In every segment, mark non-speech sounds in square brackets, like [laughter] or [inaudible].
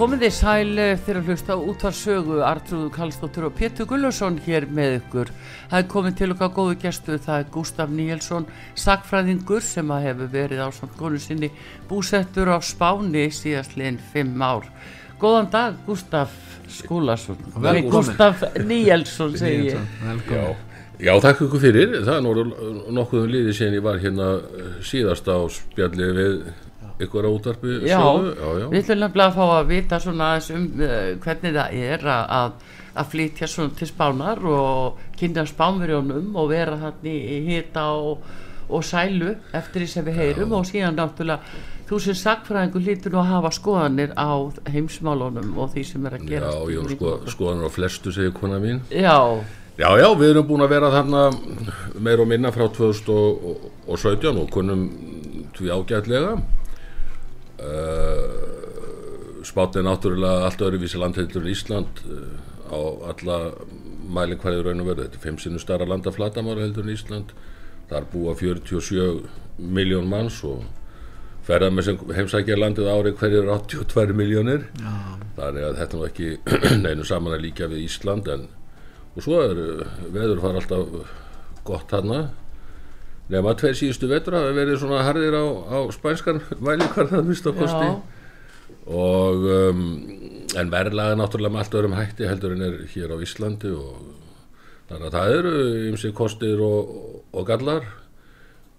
Komið þið sæl fyrir að hlusta útvarsögu Artrúðu Kallstóttur og Pétur Gullarsson hér með ykkur. Það er komið til okkar góðu gæstu, það er Gustaf Níelsson, sakfræðingur sem að hefur verið á samt konu sinni búsettur á Spáni síðast liðin fimm ár. Góðan dag Gustaf Skúlarsson, Nei, Gustaf Níelsson segi ég. Já, já, takk ykkur fyrir. Það er nokkuðum liðið sen ég var hérna síðast á spjalli við ykkur á útarpi já, já, já, við ætlum nefnilega að fá að vita svona um uh, hvernig það er að, að flytja svona til spánar og kynna spánverjónum og vera þannig í hita og, og sælu eftir því sem við heyrum. Og síðan náttúrulega þú sem sagfræðingur lítur nú að hafa skoðanir á heimsmálunum og því sem er að gera Já, ég sko, skoðanir á flestu segir kona mín. Já. Já, já, við erum búin að vera þarna meir og minna frá 2017 og kunnum því ágætlega Uh, Spátt er náttúrulega allt öðruvísi landheitur í Ísland uh, á alla mælinn hverju raun og verðu þetta er fimm sinu starra landaflatamára heldur í Ísland. Þar búa 47 miljón manns og ferða með sem heimsækja landið ári hverju er 82 miljónir þannig að þetta er ekki [clears throat] neinu saman að líka við Ísland en og svo er veður fara alltaf gott hana Nefn að tveir síðustu vetur hafi verið svona harðir á, á spænskan vælikvarðan vist á kosti. Og um, en verðlaga náttúrulega með allt öðrum hætti heldur en er hér á Íslandi og þannig að það eru ymsi kostir og, og gallar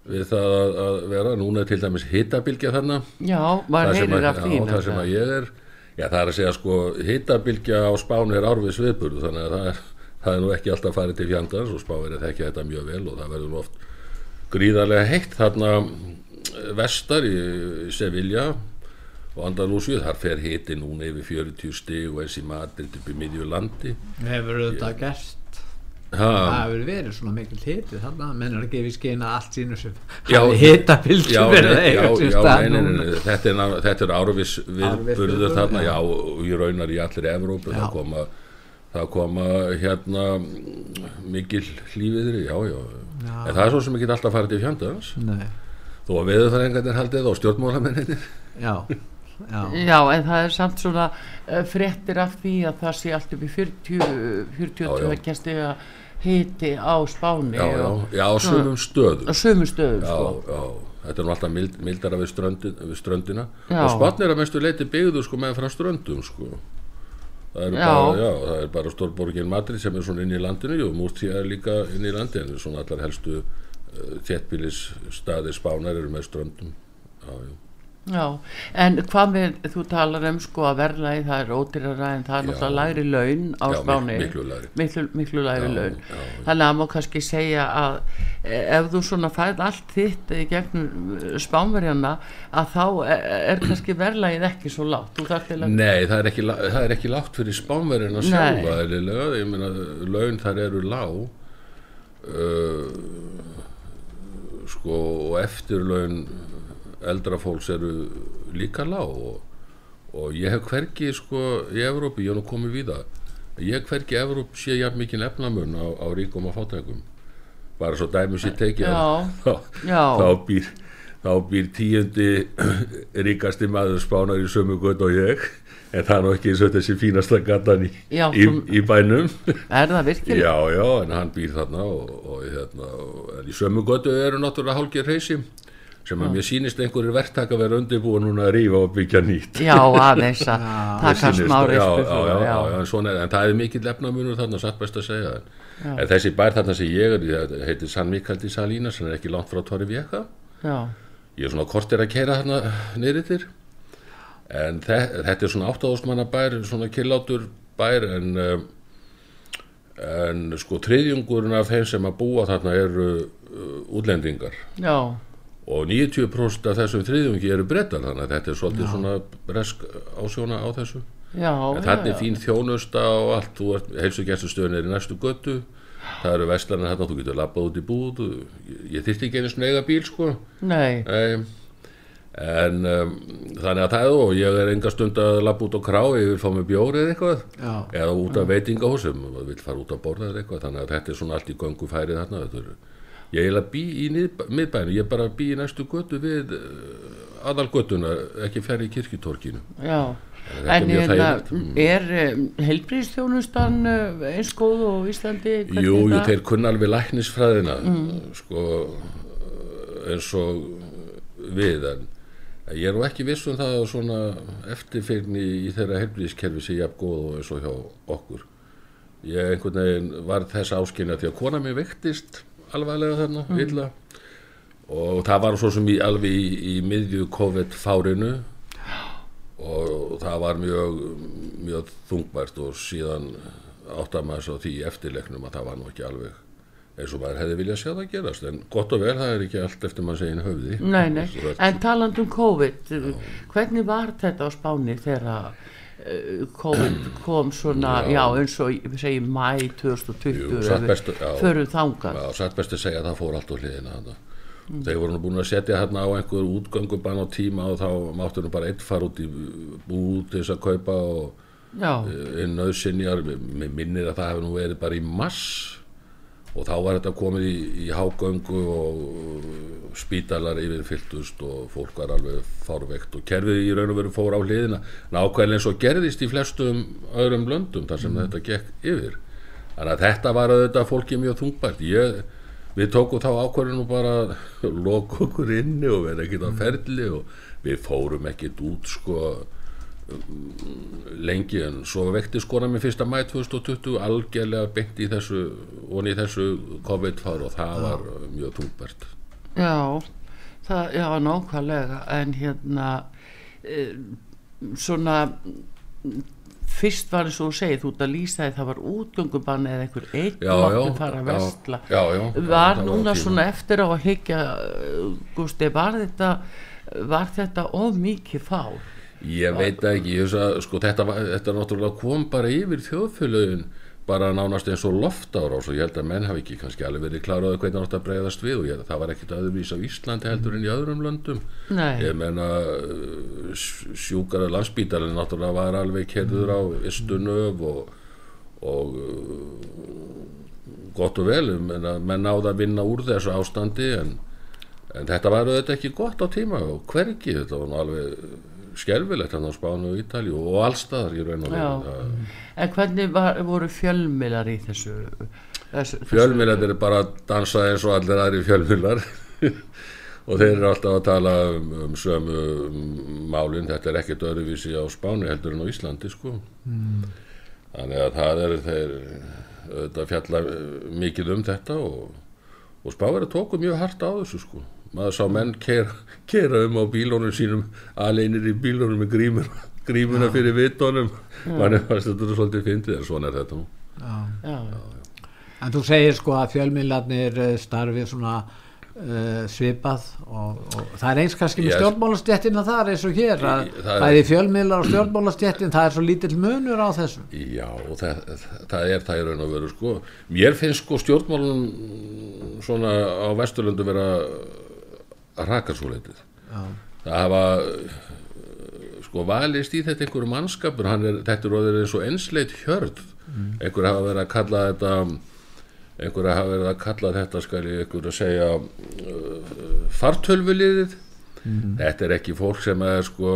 við það að, vera. Núna til dæmis hittabilgja þannig Já, maður heyrir af því það sem að ég er. Já það er að segja sko hittabilgja á spánu er árfið sviðburð þannig að það er, það er nú ekki alltaf farið til fjandans og spáverið þekkja þetta mjög vel og það verður oft gríðarlega heitt þarna eh, vestar í Sevilla og Andalúsið, þar fer hiti núna yfir 40 stig og eins í Madrid upp í miðjulandi Hefur þetta gert? Það hefur verið svona mikil hiti þannig að menn er að gefa í skeina allt sínu sem hita pilsum þetta er árvis viðburður þarna já, og ég raunar í allir Evrópu. Það koma það koma hérna mikil hlýfiðri, já, já, já en það er svo sem ekki alltaf farið til fjandans. Þó að veðurfæringarnir haldið og stjórnmálamenninir já, já. Já, en það er samt svona uh, frettir af því að það sé allt upp í 40 40 kjæstiga hiti á spáni já, já, já, á sömum stöðum. Á sömum stöðum, já, sko. já. Þetta er nú alltaf mild, mildara við, ströndin, við ströndina. Já. og spannir að mestu leiti byggðu sko með frá ströndum sko það er, bara, já, það er bara stórborgin Madrid sem er svona inn í landinu. Og Múrtíða er líka inn í landinu svona allar helstu uh, þéttbílis staði spánar eru með ströndum. Já, já Já, en hvað með, þú talar um sko að verðlægi, það er ódýrara en það er náttúrulega læri laun á já, spáni. miklu miklu, miklu læri já, laun. já, þannig að maður kannski segja að e, ef þú svona fæð allt þitt í gegnum spánverjana að þá er, er kannski verðlægið ekki svo látt Nei, það er ekki, það er ekki látt fyrir spánverjana sjálfa ég meina laun þar eru lág. Uh, sko og eftir laun eldra fólks eru líka lág og, og ég hef hverki sko í Evrópi, ég hef nú komið við það ég hef hverki í Evrópi sé jafn mikið efnamun á, á ríkum og fátækum. Bara svo dæmis ég tekið þá, þá býr þá býr tíundi [clears throat] ríkasti maður spánar í sömu gött og ég en það er nú ekki eins og þessi fínasta gatan í, já, í, í bænum. Er það virkilega? já, já, en hann býr þarna og, og, hérna, og í sömu götu eru náttúrulega hálkir reysi sem að mér sínist einhverjir verktaka verið undirbúin núna að rýfa og byggja nýtt. Já, aðeins að taka smá rispu En það er mikill lefnamunur þarna, satt best að segja. Já. en þessi bær þarna sem ég er heitir San Mikael de Salinas sem er ekki langt frá Torri Vieja. Ég er svona kortir að kera þarna neyriðir en þetta er svona 8.000 manna bær svona killátur bær en um, en sko triðjungurinn af þeim sem að búa þarna eru uh, útlendingar. Já. Og 90% af þessum triðjungi eru brettar þannig að þetta er svolítið Já. svona bresk ásjóna á þessu. Já, en þannig fín þjónusta og allt. Þú ert, heilsugjastustöðin er í næstu göttu það eru vestlarinn hérna, þú getur lappað út í búð. Ég, þýtti ekki einu snega bíl sko. Nei, Nei. En um, þannig að það og ég er enga stund að lappa út á krá ég vil fá mig bjóri eða eitthvað. Já. eða út af veitingahúsum vil fara út að borða eða eitthvað. Þannig að þetta er svona allt í göngu færið þarna er, ég er að bý í miðbænu ég er bara að bý í næstu götu við uh, aðalgötuna ekki ferri í kirkitorkinu já En hérna, er um, heilbríðstjónustan uh, eins góð og Íslandi? Jú, jú, þeir kunna alveg læknisfræðina mm. sko eins og við en Ég er nú ekki viss um það að svona eftirfyrni í þeirra helbriðskerfi sé jafn góð og eins og hjá okkur. Ég einhvern veginn var þess áskynja því að kona mér vektist alvarlega þarna, mm. illa og það var svo sem í, alveg í, í miðju COVID-fárinu og það var mjög, mjög þungbært og síðan áttamæðs á því eftirleiknum að það var nú ekki alveg eins og maður hefði viljað sjá það gerast en gott og vel það er ekki allt eftir maður segin höfði nei, nei. en taland um COVID já. hvernig var þetta á spáni þegar COVID kom svona já, já eins og við segjum mæ 2020 Jú, bestu, förum þánga já, satt best að segja að það fór allt á hliðina mm. þeir voru búin að setja hérna á einhver útgöngubann á tíma og þá máttu nú bara einn fara út í búð til þess að kaupa og inn auðsinjar, mér minnir að það hefði nú verið bara í mass og þá var þetta komið í, í hágöngu og spítalar yfirfylltust og fólk var alveg fárveikt og kerfið í raun og veru fór á hliðina. Nákvæmlega eins og gerðist í flestum öðrum löndum þar sem mm. þetta gekk yfir. Þannig að þetta var auðvitað fólki mjög þungbært. Ég, við tókum þá ákvarðinu bara loku okkur inni og verði ekkit á ferli og við fórum ekkit út sko lengi en svo vekti skona mér fyrsta mæ 2020 algjörlega beint í þessu og í þessu COVID-fár og það já. var mjög tungbært Já, það, já, nákvæmlega en hérna e, svona fyrst var eins og þú segið ert að lýsa því það var útgöngubann eða einhver einn mátti fara að vestla já, já, var núna svona eftir á að higgja Gusti, var þetta var þetta of mikið fár Ég veit ekki, ég að, sko, þetta, þetta náttúrulega kom bara yfir þjóðfélagin bara nánast eins og loftára og ég held að menn hafi ekki kannski alveg verið kláraði hvernig það átt að breyðast við og ég, það var ekkit aðurvís á Íslandi heldur en í öðrum löndum Nei. ég menna sjúkara landsbítalinn náttúrulega var alveg kerður á Istunöf og, og gott og vel menn, menn náða að vinna úr þessu ástandi en, en þetta var auðvitað ekki gott á tíma og hvergi þetta var alveg skelvilegt hann á Spánu og Ítali og allstaðar í raun og veru. En hvernig var, voru fjölmilar í þessu? þessu fjölmilar eru bara að dansa eins og allir aðri fjölmilar [laughs] og þeir eru alltaf að tala um, um sömu um, málinn, þetta er ekkert öðruvísi á Spánu heldur en á Íslandi sko. Mm. þannig að það er þeir þetta fjalla mikið um þetta og, og Spánu tóku mjög hardt á þessu sko maður sá menn kera um á bílónum sínum aleinir í bílónum með grímur, grímuna ja. fyrir vittónum manni fannst þetta svolítið fyndið en svona er þetta nú já. Já, já. en þú segir sko að fjölmiðlarnir eh, starfið svona uh, svipað og, og það er eins kannski með yes. stjórnmálastjettina þar eins og hér að það er í fjölmiðlar og stjórnmálastjettin það er svo lítill munur á þessu já og það, það er það í raun og veru sko mér finnst sko stjórnmálun svona á Vesturlundu vera að raka svo leitið það hafa sko valist í þetta einhverju mannskapur er, þetta er óður eins og ensleit hjörð. Mm. einhverju hafa verið að kalla þetta einhverju hafa verið að kalla þetta skal ég einhverju að segja uh, fartölvuliðið. Mm. þetta er ekki fólk sem er sko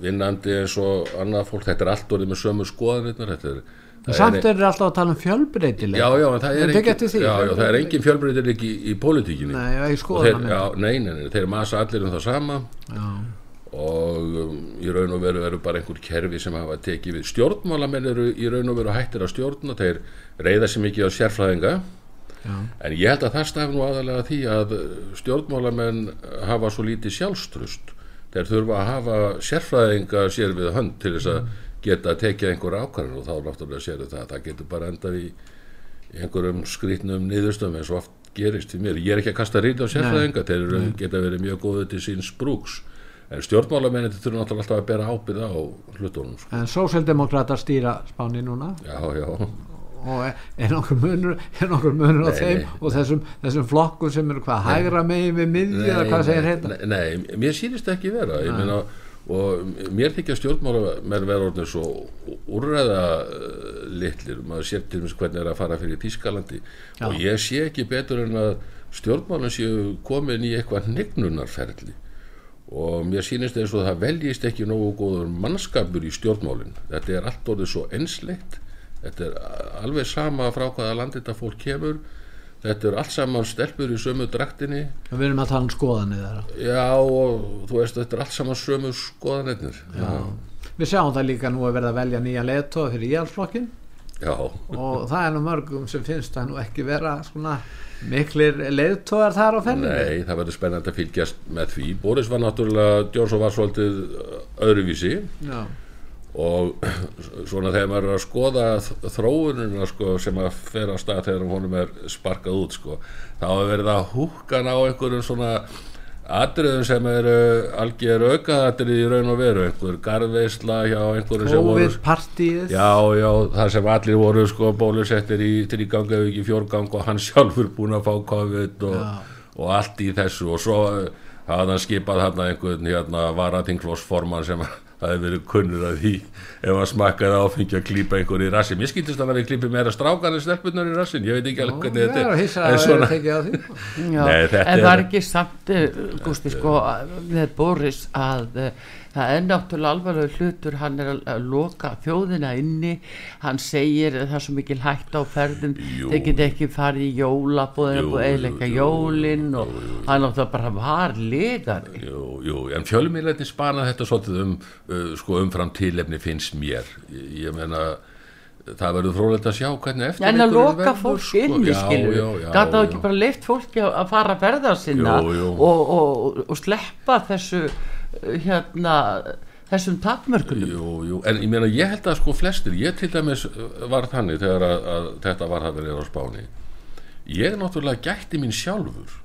vinnandi eins og annað fólk, þetta er allt orðið með sömu skoðanirnar. Þetta er Samt eru alltaf að tala um fjölbreytileg Já, já, það er, engin, já, já, það er engin fjölbreytileg í, í politíkinni Nei, ég skoða það með Nei, nei, nei, þeir masa allir um það sama. Já. og um, í raun og veru eru bara einhver kerfi sem hafa tekið við. Stjórnmálamenn eru í raun og veru hættir að stjórna þeir reyða sér mikið á sérfræðinga. En ég held að það stafn nú aðalega því að stjórnmálamenn hafa svo lítið sjálfstrust þeir þurfa að hafa sérfræðinga sér við hönd til þess að geta að tekja einhver ákvarðin og þá náttúrulega séu það að það getur bara endað í einhverjum skrítnum niðurstöðum eins og oft gerist í mér. Ég er ekki að kasta rít á sérfræðinga, þeir geta verið mjög góðið til síns brúks en stjórnmálamennin þurfa náttúrulega alltaf að bera ábyrð á hlutunum. Sko. En sósildemokrata stýra spáni núna? Já, já og er nokkur munur, er nokkur munur á nei, þeim nei, og þessum, þessum flokkum sem eru hvað, hægra megin við miðji eða hvað segir þetta? Nei, nei, mér sýnist ekki vera ég meina, og mér þykja stjórnmála með verðurinn svo úrræða uh, litlir, maður sér til dæmis hvernig er að fara fyrir Tískalandi Já. og ég sé ekki betur en að stjórnmálan séu komin í eitthvað nignunarferðli og mér sýnist eins og það veljist ekki nógu góður mannskapur í stjórnmálinn þetta er allt orðið svo enslegt þetta er alveg sama frá hvaða landi þetta fólk kemur þetta er allt saman stelpur í sömu draktinni. Við erum að tala um skoðanir þeirra. Já og þú veist þetta er allt saman sömu skoðanir við sjáum það líka nú að verða að velja nýja leðtóð fyrir íhalsflokkin já. Og það er nú mörgum sem finnst það nú ekki vera svona miklir leðtóðar þar á fenninni nei það verður spennand að fylgjast með því. Boris var náttúrulega Jónsson var svolítið öðruvísi. Já og [clears throat] svona þegar maður er að skoða þróunina sko, sem að fer á stað þegar honum er sparkað út sko, þá er verið að húkan á einhverjum svona atriðum sem eru algjör aukaðatrið í raun og veru. Einhver garðveisla hjá einhverjum sem voru COVID-partíð já, já, það sem allir voru sko bólusettir í trígang eða ekki fjórgang og hann [laughs] sjálfur búin að fá COVID og, og allt í þessu. Og svo hafði hann skipað hann einhvern hérna varatinglossforman sem að það hefur verið kunnur að því ef hann smakkaði áfengi að klýpa einhver í rassin ég skýttist að hann hefði klýpið meira strákan en stelpunar í rassin, ég veit ekki alveg hvernig þetta er. en svona Nei, en var ekki samt eh, Gústi sko með Boris að eh, það er náttúrulega alvarlega hlutur hann er að loka þjóðina inni. Hann segir það er svo mikil hægt á ferðum. Þeir geta ekki farið í jólabóðin og eiginleika jólin og hann náttúrulega bara var legar Jú, jú, en fjölumílætti spana þetta svolítið um uh, sko umfram tílefni finnst mér. Ég, menna það verður frólægt að sjá hvernig eftir en að loka fólk sko. inni skilur gata ekki bara leift fólki að fara að verða sinna jú, jú. Og, og, og sleppa þessu hérna þessum takmörkunum jú, jú. en ég meina ég held að sko flestir ég til dæmis var þannig þegar að, að þetta var það verið á spáni ég náttúrulega gætti mín sjálfur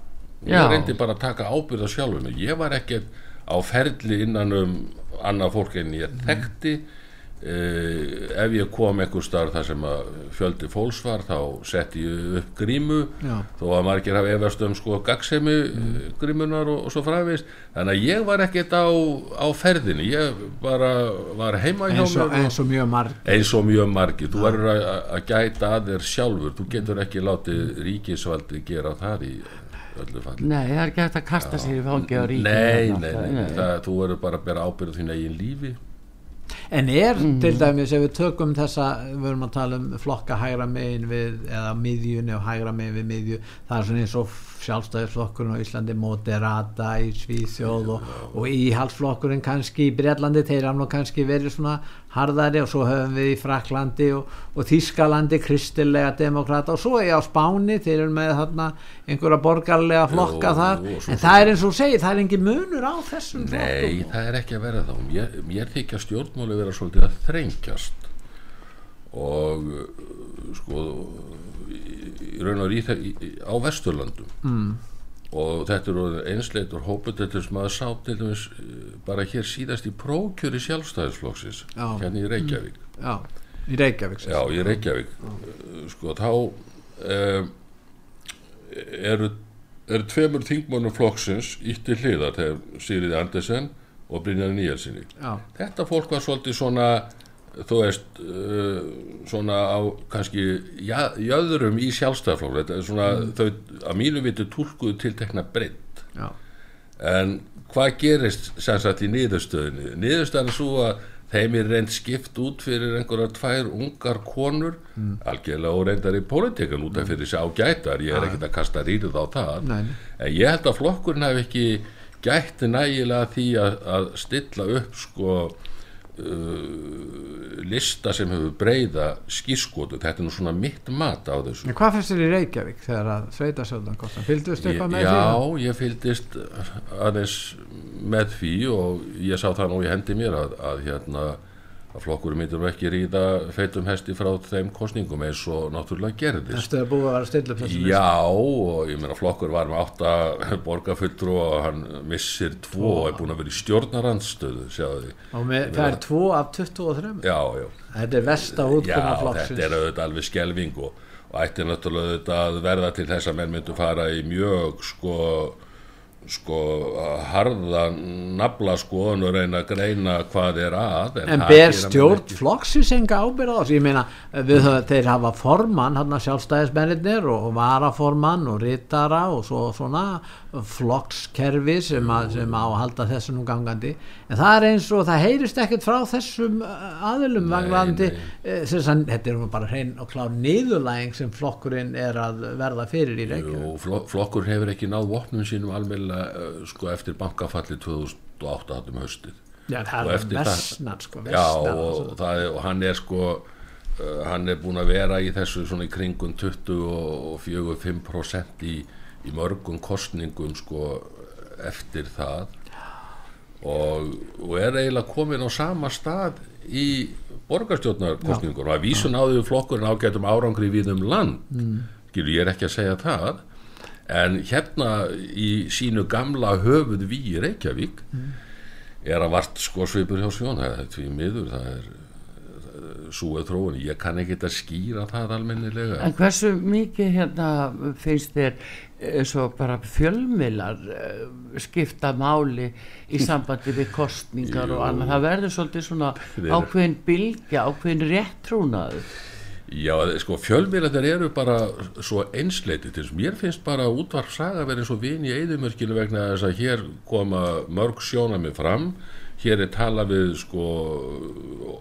ég Já. reyndi bara að taka ábyrða sjálfur ég var ekkert á ferli innan um annað fólk en ég þekkti mm Uh, ef ég kom einhver starf þar sem að fjöldi fólksvar þá sett ég upp grímu Já. þó að margir hafa efast um sko gagsemi mm. grímunar og, og svo fræðist þannig að ég var ekkert á, á ferðinu ég bara var heima hjá eins og, mér eins og mjög margir. Eins og mjög margir, þú verður að, að gæta að þér sjálfur, þú getur ekki látið ríkisvaldi gera það í öllu fall Nei, það er ekki hægt að kasta sér í fangi á ríkinu Nei, nei, nei, nei. Það, þú verður bara að bera ábyrðu þín eigin lífi en er mm. til dæmis ef við tökum þessa, við verum að tala um flokka hægra megin við eða miðjunni og hægra megin við miðju það er svona eins og sjálfstæðisflokkurinn á Íslandi Moderata í Svíþjóð og, og íhalsflokkurinn kannski í Breitlandi, þeir hafði nú kannski verið svona harðari og svo höfum við í Fraklandi og, og Þískalandi kristilega demokrata og svo er ég á Spáni þeir eru með þarna einhverja borgarlega flokka Jó, þar. en svo það er eins og segir, það er engin munur á þessum Nei, flokkum. það er ekki að vera þá. Mér, mér þykja stjórnmáli vera svolítið að þrengjast. Og sko í raun og ríð á Vesturlandum mm. Og þetta eru einsleitur hóput þetta er sem að sá til dæmis eh, bara hér síðast í prókjöri sjálfstæðisfloksis hérna í Reykjavík. Mm. Já, í Reykjavík Já, í Reykjavík. Já. Eh, sko þá um, eru eru tveimur þingmónum flokksins ítti hliðar þegar Sýriði Andersen og Brynjar Níelsinni þetta fólk var svolítið svona þú veist uh, svona á kannski jöðrum í sjálfstæðarflokk þetta er svona mm. þau að mínu vitu tólkuðu tiltekna breytt en hvað gerist sem sagt í niðurstöðinu niðurstöðinu svo að þeim er reynd skipt út fyrir einhverjar tvær ungar konur mm. algjörlega og reyndar í pólitíkan út af fyrir sig á gætar ég er ekkert að kasta rýrið á það. Nei. en ég held að flokkurinn hef ekki gætti nægilega því að, að stilla upp sko Uh, lista sem hefur breyða skískotu, þetta er nú svona mitt mat á þessu. En hvað finnst þér í Reykjavík þegar að sveita söldan kostar? Fyldist eitthvað með já, því? Já, ég fyldist aðeins með því og ég sá það nú í hendi mér að, að hérna að flokkur myndir ekki ríða feitum hesti frá þeim kostningum eins og náttúrulega gerðist. Þetta er búið að vera stilla þessum Já, og ég meina flokkur var með átta [laughs] borgarfulltrú og hann missir tvo og er búin að vera í stjórnarandstöðu sjáðu Og með, það er tvo af 23 Já, já. Þetta er vesta útkoma flokksins Já, þetta er auðvitað alveg skelving og, og ætti náttúrulega auðvitað að verða til þess að menn myndu fara í mjög sko sko harða nabla skoðun og reyna að greina hvað er að en, en ber stjórn flokksins enga ábyrða á þessu? Ég meina við, þeir hafa formann hann að sjálfstæðismennir og varaformann og rittara og svo, svona flokkskerfi sem, sem á að halda þessum gangandi. En það er eins og það heyrist ekkert frá þessum uh, aðilum vanglandi eh, þetta er bara hrein og klár niðurlæging sem flokkurinn er að verða fyrir í Reykjavík. flokkur hefur ekki náð vopnum sínum alveg uh, sko, eftir bankafalli 2008 hattum höstið Já, það er vestnat sko, Já, og, og, er, og hann er sko uh, hann er búin að vera í þessu svona í kringum 24-5% í í mörgum kostningum sko eftir það. Og, og er eiginlega komin á sama stað í borgarstjórnarkostningur og að vísun áður flokkurinn ágætum árangri við um land. Mm. ég er ekki að segja það en hérna í sínu gamla höfuð við í Reykjavík mm. er að vart sko svipur hjá sjón það er því miður það er súið þróun, ég kann ekki þetta skýra það almennilega. En hversu mikið hérna finnst þér svo bara fjölmilar eh, skipta máli í sambandi við kostningar Jú. og annað, það verður svolítið svona [laughs] ákveðin bilgja, ákveðin réttrúnaður Já, sko fjölmiðlar eru bara svo einsleiti til þess, mér finnst bara útvarpsaga verið svo vin í eðimörkinu vegna þess að hér koma mörg sjónami fram, hér er tala við sko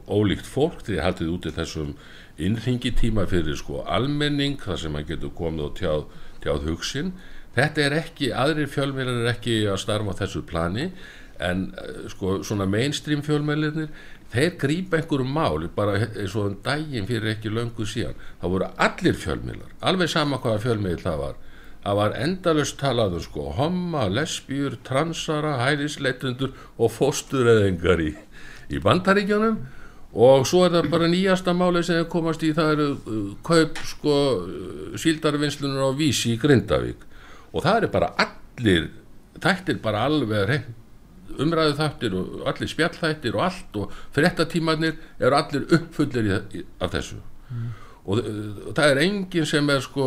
ólíkt fólk því að haldið úti þessum innringitíma fyrir sko almenning þar sem maður getur komið og tjáð tjáð hugsin. Þetta er ekki, aðrir fjölmeilar er ekki að starfa þessu plani en eh, sko svona mainstream fjölmeilarnir þeir grýpa einhverju mál bara eins og en um daginn fyrir ekki löngu síðan. Þá voru allir fjölmeilar alveg sama hvaða fjölmeil það var. Það var endalust talaður sko homma, lesbjur, transara, hælisleitundur og fósturreðingar í, í bandaríkjónum og svo er það bara nýjasta máli sem komast í það eru uh, kaup sko síldarvinnslunar á vísi í Grindavík. Og það eru bara allir þættir bara alveg umræðu þættir og allir spjallþættir og allt og frettatímanir eru allir uppfullir í, í, af þessu. Mm. og, og það er enginn sem er sko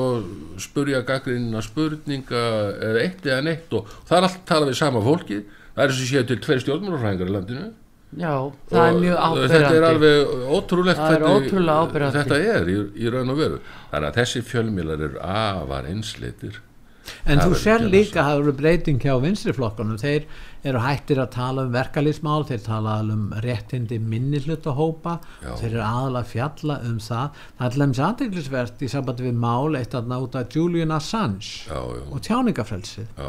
spurja gaggrínina spurninga eða eitt eða neitt og það er allt talað við sama fólki það er sem séu til tveir stjórnmálurfræðingar í landinu. Já, það er mjög ábyrgandi Þetta er alveg ótrúlegt er þetta, þetta er í, í raun og veru. Þannig að þessi fjölmilar eru afar einsleitir. En þú sér líka að það eru breyting hjá vinstriflokkanum þeir eru hættir að tala um verkalýsmál þeir tala um réttindi minnilutahópa þeir eru aðalega fjalla um það. Það er lemns aðdeglisvert í sambandi við mál eitt að náta Julian Assange já, já. og tjáningafrelsið.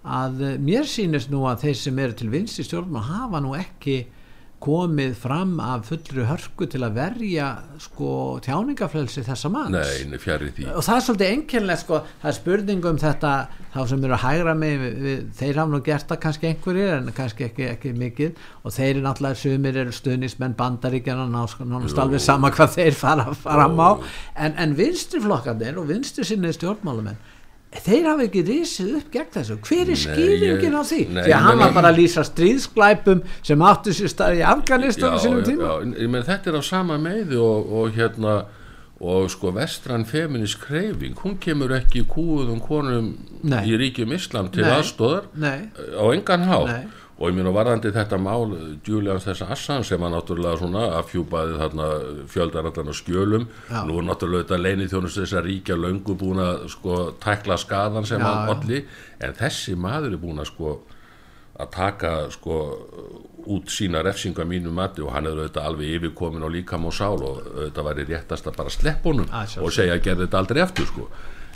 Að eh, mér sýnist nú að þeir sem eru til vinst í stjórnum hafa nú ekki komið fram af fullri hörku til að verja sko tjáningafrelsi þessa manns. Nei, og það er svolítið enginlega sko, það er spurning um þetta þá sem eru að hægra mig við, við, þeir hafa nú gert það kannski einhverjir en kannski ekki, ekki mikið. Og þeir eru náttúrulega sumir eru stuðnismenn bandaríkjana náttúrulega alveg sama hvað þeir fara fram á en, en vinsturflokkarnir og vinstur sinni stjórnmálumenn þeir hafa ekki risið upp gegn þessu. Hver er skýringin á því? nei, því að hann var bara að lýsa stríðsklæpum sem áttu sér stað í Afganistan já, já, já, menn, þetta er á sama meði og, og hérna og sko vestran feminist kreyfing hún kemur ekki kúðum konum nei. í ríkjum Íslam til aðstóðar á engan há nei og ég minn að varðandi þetta mál Julian þess Assan sem að náttúrulega svona afhjúpaði þarna fjöldarallan á skjölum já. nú er náttúrulega þetta leinið þjónust þess að ríkja löngu búin að sko tækla skadan sem já, hann allir en þessi maður er búin að sko að taka sko út sína refsinga mínu mati og hann er auðvitað alveg yfirkomin og líkam og sál og auðvitað væri réttast að bara slepp honum og segja að gerði þetta aldrei eftir sko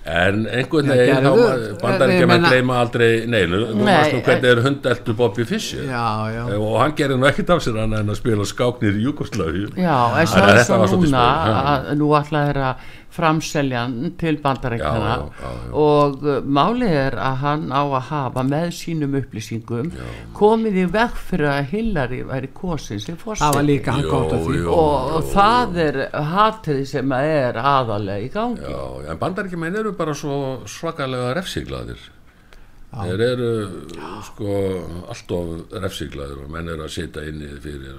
en einhvern veginn þá bandar ekki að maður gleyma aldrei neinu, þú veist nú hvernig er hundeltu Bobby Fischer? Já, já. og hann gerir nú ekkit af sér hann en að spila skáknir í Jugosláfi Já, en svo er það núna að nú ætlaði þeirra framseljan til bandarækjana og uh, málið er að hann á að hafa með sínum upplýsingum já. komið í veg fyrir að Hillary væri kosin sem fórsett það var líka hann gótt af því. Og, og það er hatiði sem er aðalega í gangi. Já, en bandarækjumenn eru bara svo svakalega refsiglaðir. Þeir eru sko alltof refsiglaðir og menn eru að setja inn í fyrir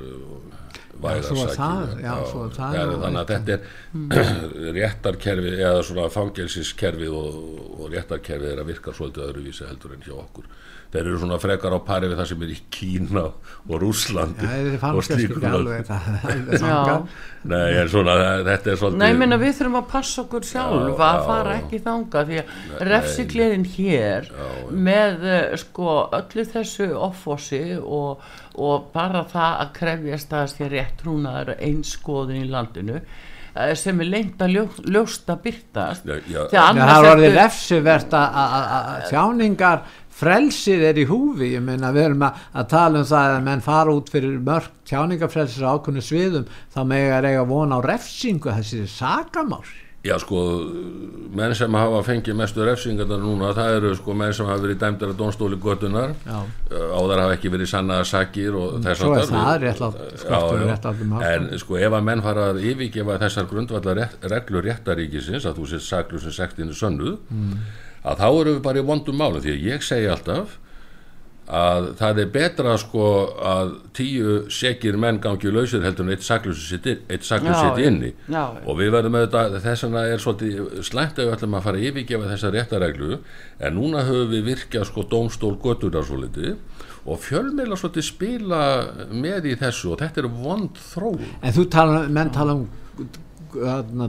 væðarsækjum þannig að þetta er mm. [clears throat] réttarkerfi eða svona fangelsiskerfi og, og réttarkerfi er að virka svolítið öðruvísi heldur en hjá okkur. Þeir eru svona frekar á pari við það sem er í Kína og Rúslandi ja, og slíkur Nei, en svona þetta er svolítið Nei, menna við þurfum að passa okkur sjálf já, að fara ekki þanga því að refsiklerin hér já, með eh, sko öllu þessu offossi og, og bara það að krefjast að það sé rétt trúnaður einskoðin í landinu eh, sem er lengt að ljó, ljósta byrtast það er orðið refsivert að þjáningar frelsið er í húfi. Ég meina við erum að, að tala um það að menn fara út fyrir mörg tjáningafrelsir ákunni sviðum þá með að eiga vona á refsingu. Þessi sakamál Já sko, menn sem hafa fengið mestu refsingar núna, það eru sko menn sem hafa verið dæmdara dónstóli götunar á þar hafa ekki verið sannaða sakir og þess að það er réttlátt, skortur réttlátt um en sko ef að menn fara að yfirgefa þessar grundvallar rétt, reglur réttaríkisins að þú sétt saklur sem sektinu sönnuð mm. að þá eru við bara í vondum málum því að ég segi alltaf að það er betra sko að tíu sekir menn gangi lausir heldur en eitt saklus sitt inni. Já, og við verðum auðvitað þess vegna er svolítið slæmt að við ætlum að fara að yfirgefa þessa réttareglu en núna höfum við virkjað sko dómstól götturar svo litið og fjölmeila svolítið spila með í þessu og þetta er vond þró En þú tala, menn tala um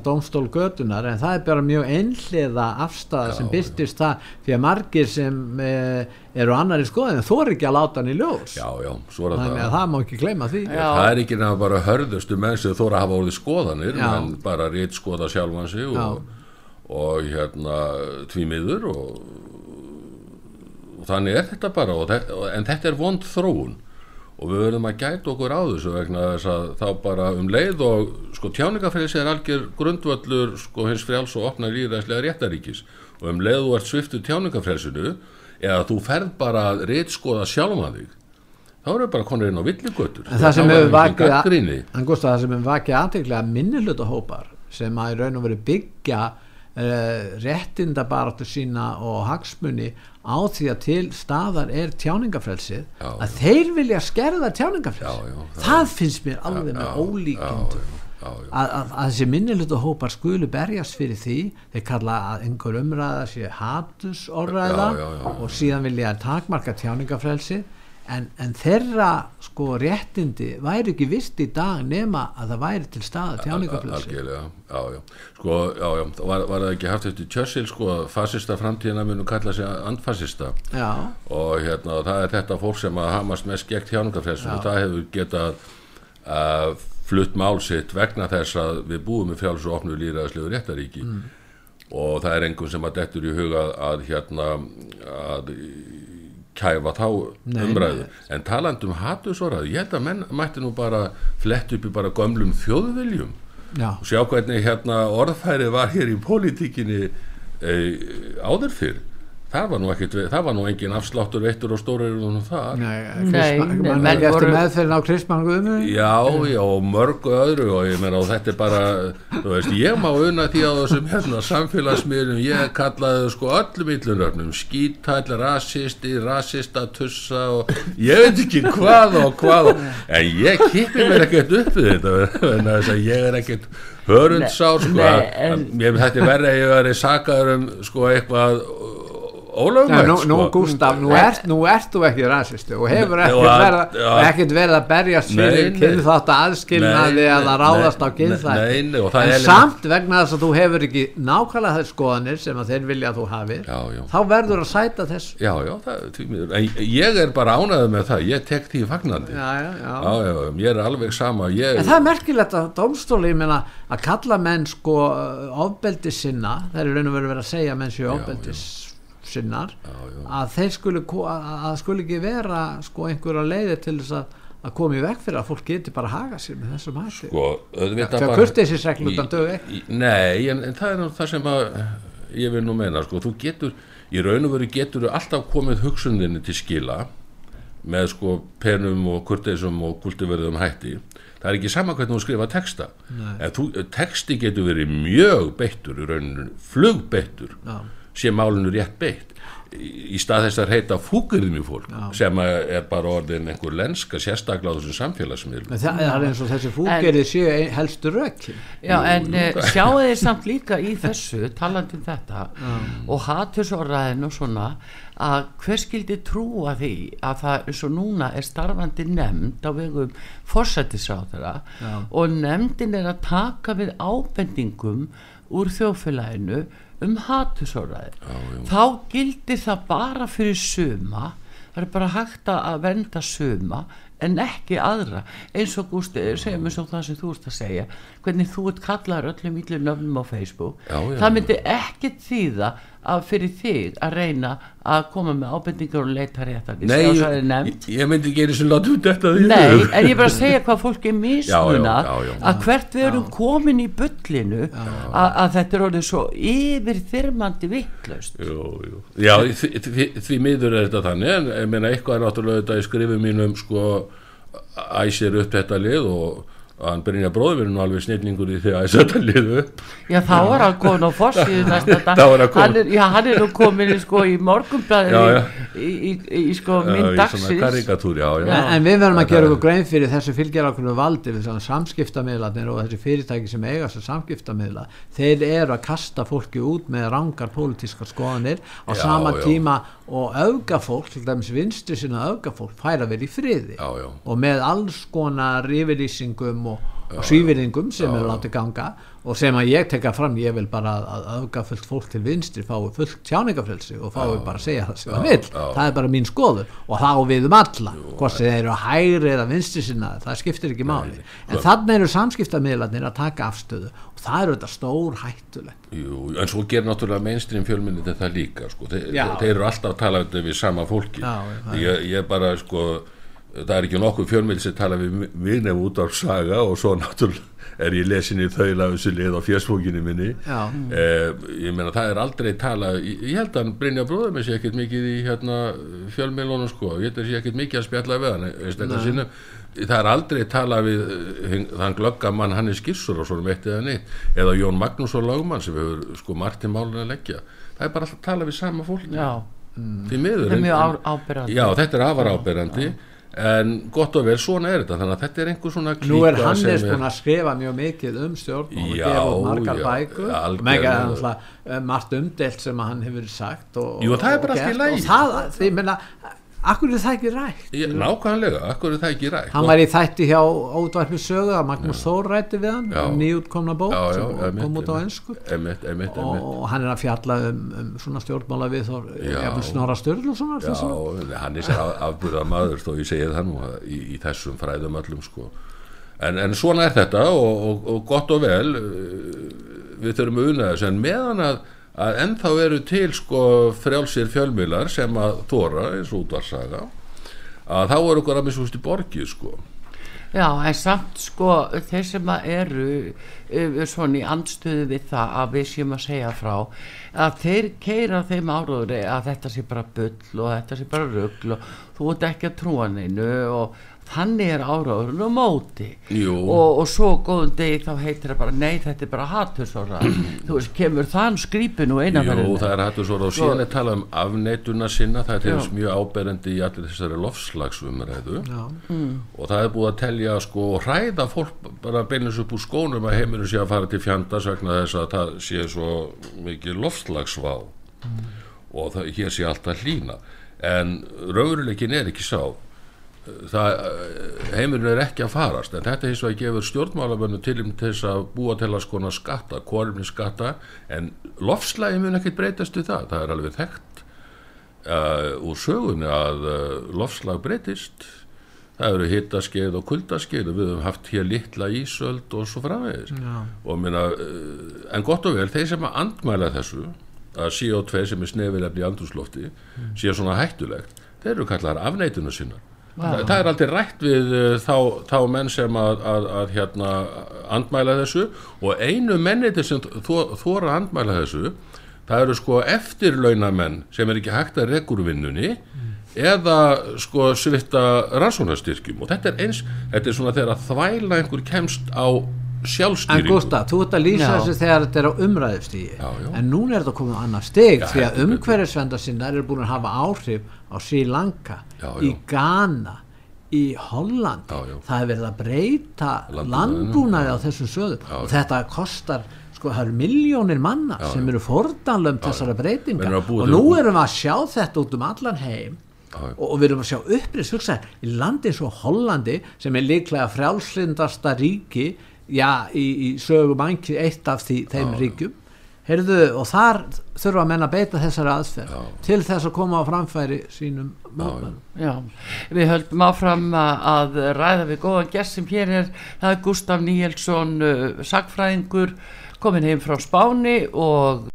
domstól gödunar en það er bara mjög einhliða afstæða sem byrstist það því að margir sem eh, eru annar í skoðin þú er ekki að láta hann í ljós. Já, já, þannig að það má ekki gleyma því. Já. það er ekki nefnilega bara hörðustu menn sem þú er að hafa orðið skoðanir en bara rétt skoða sjálfansi og, og hérna tvímiður og, og þannig er þetta bara en þetta er vond þróun og við verðum að gæta okkur á þessu vegna þess að þá bara um leið og sko tjáningafrelsi er algjör grundvallur sko hins frjáls og opna líðræðslega réttaríkis og um leið þú ert sviftu tjáningafrelsinu eða þú ferð bara að reytskoða sjálfa þig þá eru bara konur inn á villigötur. En það sem hefur vakið það vakið aðteglega minnilötu hópar sem að í raun og veri byggja uh, réttindabaratu sína og hagsmunni á því að til staðar er tjáningafrelsið já, að já. þeir vilja skerða tjáningafrelsið. Já, það finnst mér alveg með ólíkjöndu að, að, að þessi minnilutu hópar skulu berjast fyrir því þeir kalla að einhver umræða sé hatusorræða og síðan vilja takmarka tjáningafrelsið en, en þeirra sko réttindi væri ekki vist í dag nema að það væri til staða tjáningaflössi algjörlega, já, já. Sko, já, já, var, var það ekki haft eftir Churchill sko að fascista framtíðina munu kalla sig andfascista. Já. og hérna það er þetta fólk sem að hamast mest gegn tjáningaflössi og það hefur getað að flutt málsitt vegna þess að við búum með fjáls og opnu líraðslegu réttaríki. Mm. og það er einhvern sem að dettur í huga að hérna að kæfa þá nei, umræðu nei. en talandum hatusóraðu ég held að menn mætti nú bara flett upp í bara gömlum þjóðviljum Já. og sjá hvernig hérna orðfærið var hér í pólitíkinni e, áður fyrr það var nú ekkit, það var nú engin afsláttur veittur og stórir um það Nei, mann er eftir meðferðin á Kristmann Guðmu Já, já, og mörgu öðru og ég meina og þetta er bara þú veist, ég má unna því á þessum hérna, samfélagsmiðlum, ég kallaði sko öllum yllunöfnum, skítall rasisti, rasistatussa og ég veit ekki hvað og hvað en ég kippi mér ekkert upp við þetta, en þess að ég er ekkert hörundsár sko, en, ég, þetta er verið að ég verið sakaður um sko eitthvað ólögmætt nú, nú sko. Gustaf, nú ert, nú ert þú ekki rasistu og hefur ekkert verið að berjast fyrir kynþátt aðskilnaði að það ráðast á kynþætti. en samt vegna þess að þú hefur ekki nákvæmlega þess skoðanir sem að þeir vilja að þú hafi já, já. þá verður að sæta þess já, já, það, ég er bara ánaðið með það. Ég tek því fagnandi. Ég er alveg sama. Ég... en það er merkilegt að domstóli að kalla menn sko ofbeldi sinna, það er raun og verið að segja menn séu ofbeldis sinnar já, já. að þeir skuli að skuli ekki vera sko einhverja leiði til þess að að koma í veg fyrir að fólk geti bara að haga sér með þessum hætti. Sko, það kurti þessi seglu utan dög ekki. Nei, en, en það er það sem að ég vil nú meina, sko, þú getur í raun og veru getur þú alltaf komið hugsuninni til skila með sko penum og kurteisum og kultiverðum hætti. Það er ekki sama hvernig þú skrifa texta. Þú, texti getur verið mjög beittur í rauninu, flugbeittur sé málinu rétt beitt í stað þess að reyta fúkurðum í fólk Já. sem er bara orðin einhver lenska sérstaklega á þessum samfélagsmiðlum það er eins og þessi fúkurði séu helstu rökk Já en uh, sjáu þið samt líka í þessu talandum þetta [laughs] um. og hatursorraðin og svona að hver skildi trúa því að það eins og núna er starfandi nefnd á vegum fórsættisráðara og nefndin er að taka við ábendingum úr þjófélaginu um hatusóraði þá gildir það bara fyrir suma það er bara hægt að venda suma en ekki aðra. Eins og Gústi, segjum við svo það sem þú ert að segja hvernig þú ert kallar öllum íllu nöfnum á Facebook. Já, já, það myndi ekki þýða að fyrir þig að reyna að koma með ábendingar og leita rétt að Nei, ég, ég myndi ekki eins og láta út þetta því Nei, en ég bara að segja hvað fólk er mismuna að hvert við erum komin í byllinu að þetta er orðið svo yfir þyrmandi vittlust Já, því, því, því miður er þetta þannig en ég meina eitthvað er náttúrulega þetta í skrifum mínum sko æsir upp þetta lið og að hann Brynja verið nú alveg snilningur í því að þetta liðu Já þá var hann komin á fórsíðu [laughs] næsta dag. Hann er, já, hann er nú komin sko, í morgumblæði í, í, í, í sko mynd dagsins. En við verðum að gera okkur grein fyrir þessu fylgjarakunnu valdi við samskiptamiðlarnir og þessi fyrirtæki sem eiga þessu samskiptamiðla. Þeir eru að kasta fólki út með rangar pólitískar skoðanir á já, sama já. tíma og augafólk, til dæmis vinstri sinna augafólk færa verið í friði. Og með alls konar yfirlýsingum og, og svívirðingum sem eru látið ganga og sem að ég tekka fram ég vil bara að auka fullt fólk til vinstri fái fullt tjáningafrelsi og fái bara að segja það sem það vil, það er bara mín skoður og þá við um alla hvort þeir eru hægri eða vinstri sinna það skiptir ekki máli, en þannig eru samskiptamiðlarnir að taka afstöðu og það eru þetta stór hættulegt Jú, en svo ger náttúrulega mainstream fjölminni þetta líka, sko, Þe, þeir eru alltaf að tala við sama fólki Já, ég, ég bara, sko það er ekki nokkuð fjölmið sem tala við mig nefn út á saga og svo náttúrulega er ég lesin í þaula þessu lið á fjörsfókinu minni. Eh, ég meina það er aldrei tala ég, ég held að Brynja bróður með sér ekkert mikið í hérna, fjölmiðlunum sko. Ég held að sér ekkert mikið að spjalla við hann það er aldrei tala við eh, þann glöggamann Hannes Gissur og svona veitt eða neitt. Eða Jón Magnús og Lagmann sem hefur sko Martin Málun að leggja. Það er bara alltaf að tala við sama fólk því miður er þetta er afar ábyrrandi en gott og vel svona er þetta þannig að þetta er einhver svona klíka nú er Hannes búin að skrifa mjög mikið um stjórn og gefa margar bækur. Mega eh, margt umdelt sem hann hefur sagt og, Jú, það er bara allt í læg og það, því menna Akkur er það ekki rætt? Ég, nákvæmlega, akkur er það ekki rætt? Hann var í þætti hjá ódvarpi sögu að Magnús Þór rætti við hann um nýjútkomna bók já, já, sem emitt, kom út á ennsku og hann er að fjalla um, um svona stjórnmála við þó snora stjórn og svona Já, hann er sér afbúrðað maður þó ég segið það nú í, í þessum fræðum öllum sko. en, en svona er þetta og, og, og gott og vel við þurfum að unna þessu. En meðan að að ennþá eru til sko frjálsir fjölmilar sem að þóra eins og útvarsaga að þá eru okkur að misúst í borgið sko. Já, en samt sko þeir sem að eru uh, svona í andstöðu við það að við séum að segja frá að þeir keira þeim áraður að þetta sé bara bull og þetta sé bara ruggl og þú ert ekki að trúa neinu og þannig er áraðurinn á móti. Og, og svo góðum degi þá heitir það bara nei þetta er bara hattursóra þú veist kemur þann skrýpin og einaferðin Jú það er hattursóra og síðan er talað um afneituna sinna það er til þess mjög áberandi í allir þessari lofslagsumræðu mm. og það er búið að telja sko og hræða fólk bara beinleins upp úr skónum að heiminu sé að fara til fjandars vegna þess að það sé svo mikið lofslagsvá mm. og það, hér sé alltaf hlína en raunveruleikin er ekki sá heimurinn er ekki að farast en þetta og að gefur stjórnmálamönnum til þess að búa til að skona skatta, korfni skatta en lofslægi mun ekkert breytast við það, það er alveg þekkt uh, úr sögunni að uh, lofslag breytist. Það eru hittaskeið og kuldaskeið og við höfum haft hér litla ísöld og svo framvegis. Og minna, uh, en gott og vel, þeir sem að andmæla þessu að CO2 sem er snefilefni í andurslofti mm. sé svona hættulegt þeir eru kallar afneitinu sinna Þa, það er aldrei rætt við uh, þá, þá menn sem að, að, að hérna, andmæla þessu og einu menniti sem þóra andmæla þessu það eru sko eftirlaunamenn sem er ekki hægt að rekurvinnunni mm. eða sko svita rannsónastyrkjum og þetta er eins, þetta er svona þegar að þvæla einhver kemst á sjálfstýringu. En Gustaf, þú ert að lýsa þessu þegar þetta er á umræðustígi. En núna er þetta komið á annar steg já, því að umhverjusvenda sinna er búin að hafa áhrif á Sri Lanka já, í Ghana í Holland. Það er verið að breyta landbúnaði á þessum söðum og þetta kostar sko það eru miljónir manna já, sem eru fordanlum þessara breytinga. Og nú erum við að sjá þetta út um allan heim. Já, og við erum að sjá upprýðs í landi eins og Hollandi sem er líklega frjálslindasta ríki já, í, í sögum anki eitt af því, þeim já, ríkjum. Heyrðu, og þar þurfa að menna beita þessari aðferð já. til þess að koma á framfæri sínum mótmælum. Já, við höldum áfram að ræða við góðan gest sem hér er, það er Gustaf Níelsson, uh, sagfræðingur, komin heim frá Spáni og...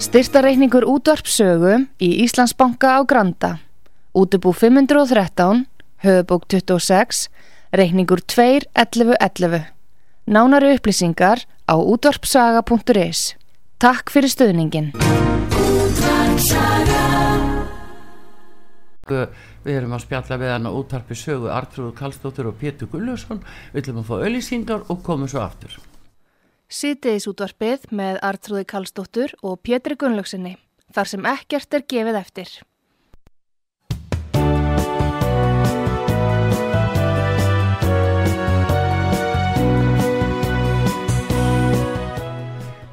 Styrtareikningur útvarpsögu í Íslandsbanka á Granda, útubú 513 höfubók 26, reikningur 2.11.11. Nánari upplýsingar á útvarpsaga.is. Takk fyrir stöðningin. Við erum að spjalla við hann á útvarpi sögu Artrúður Kallstóttur og Pétur Gullarsson. Við ætlum að fá auðlýsingar og komum svo aftur. Sýtiðis útvarpið með Artrúði Kallstóttur og Pétur Gunnlaugsinni. Þar sem ekkert er gefið eftir.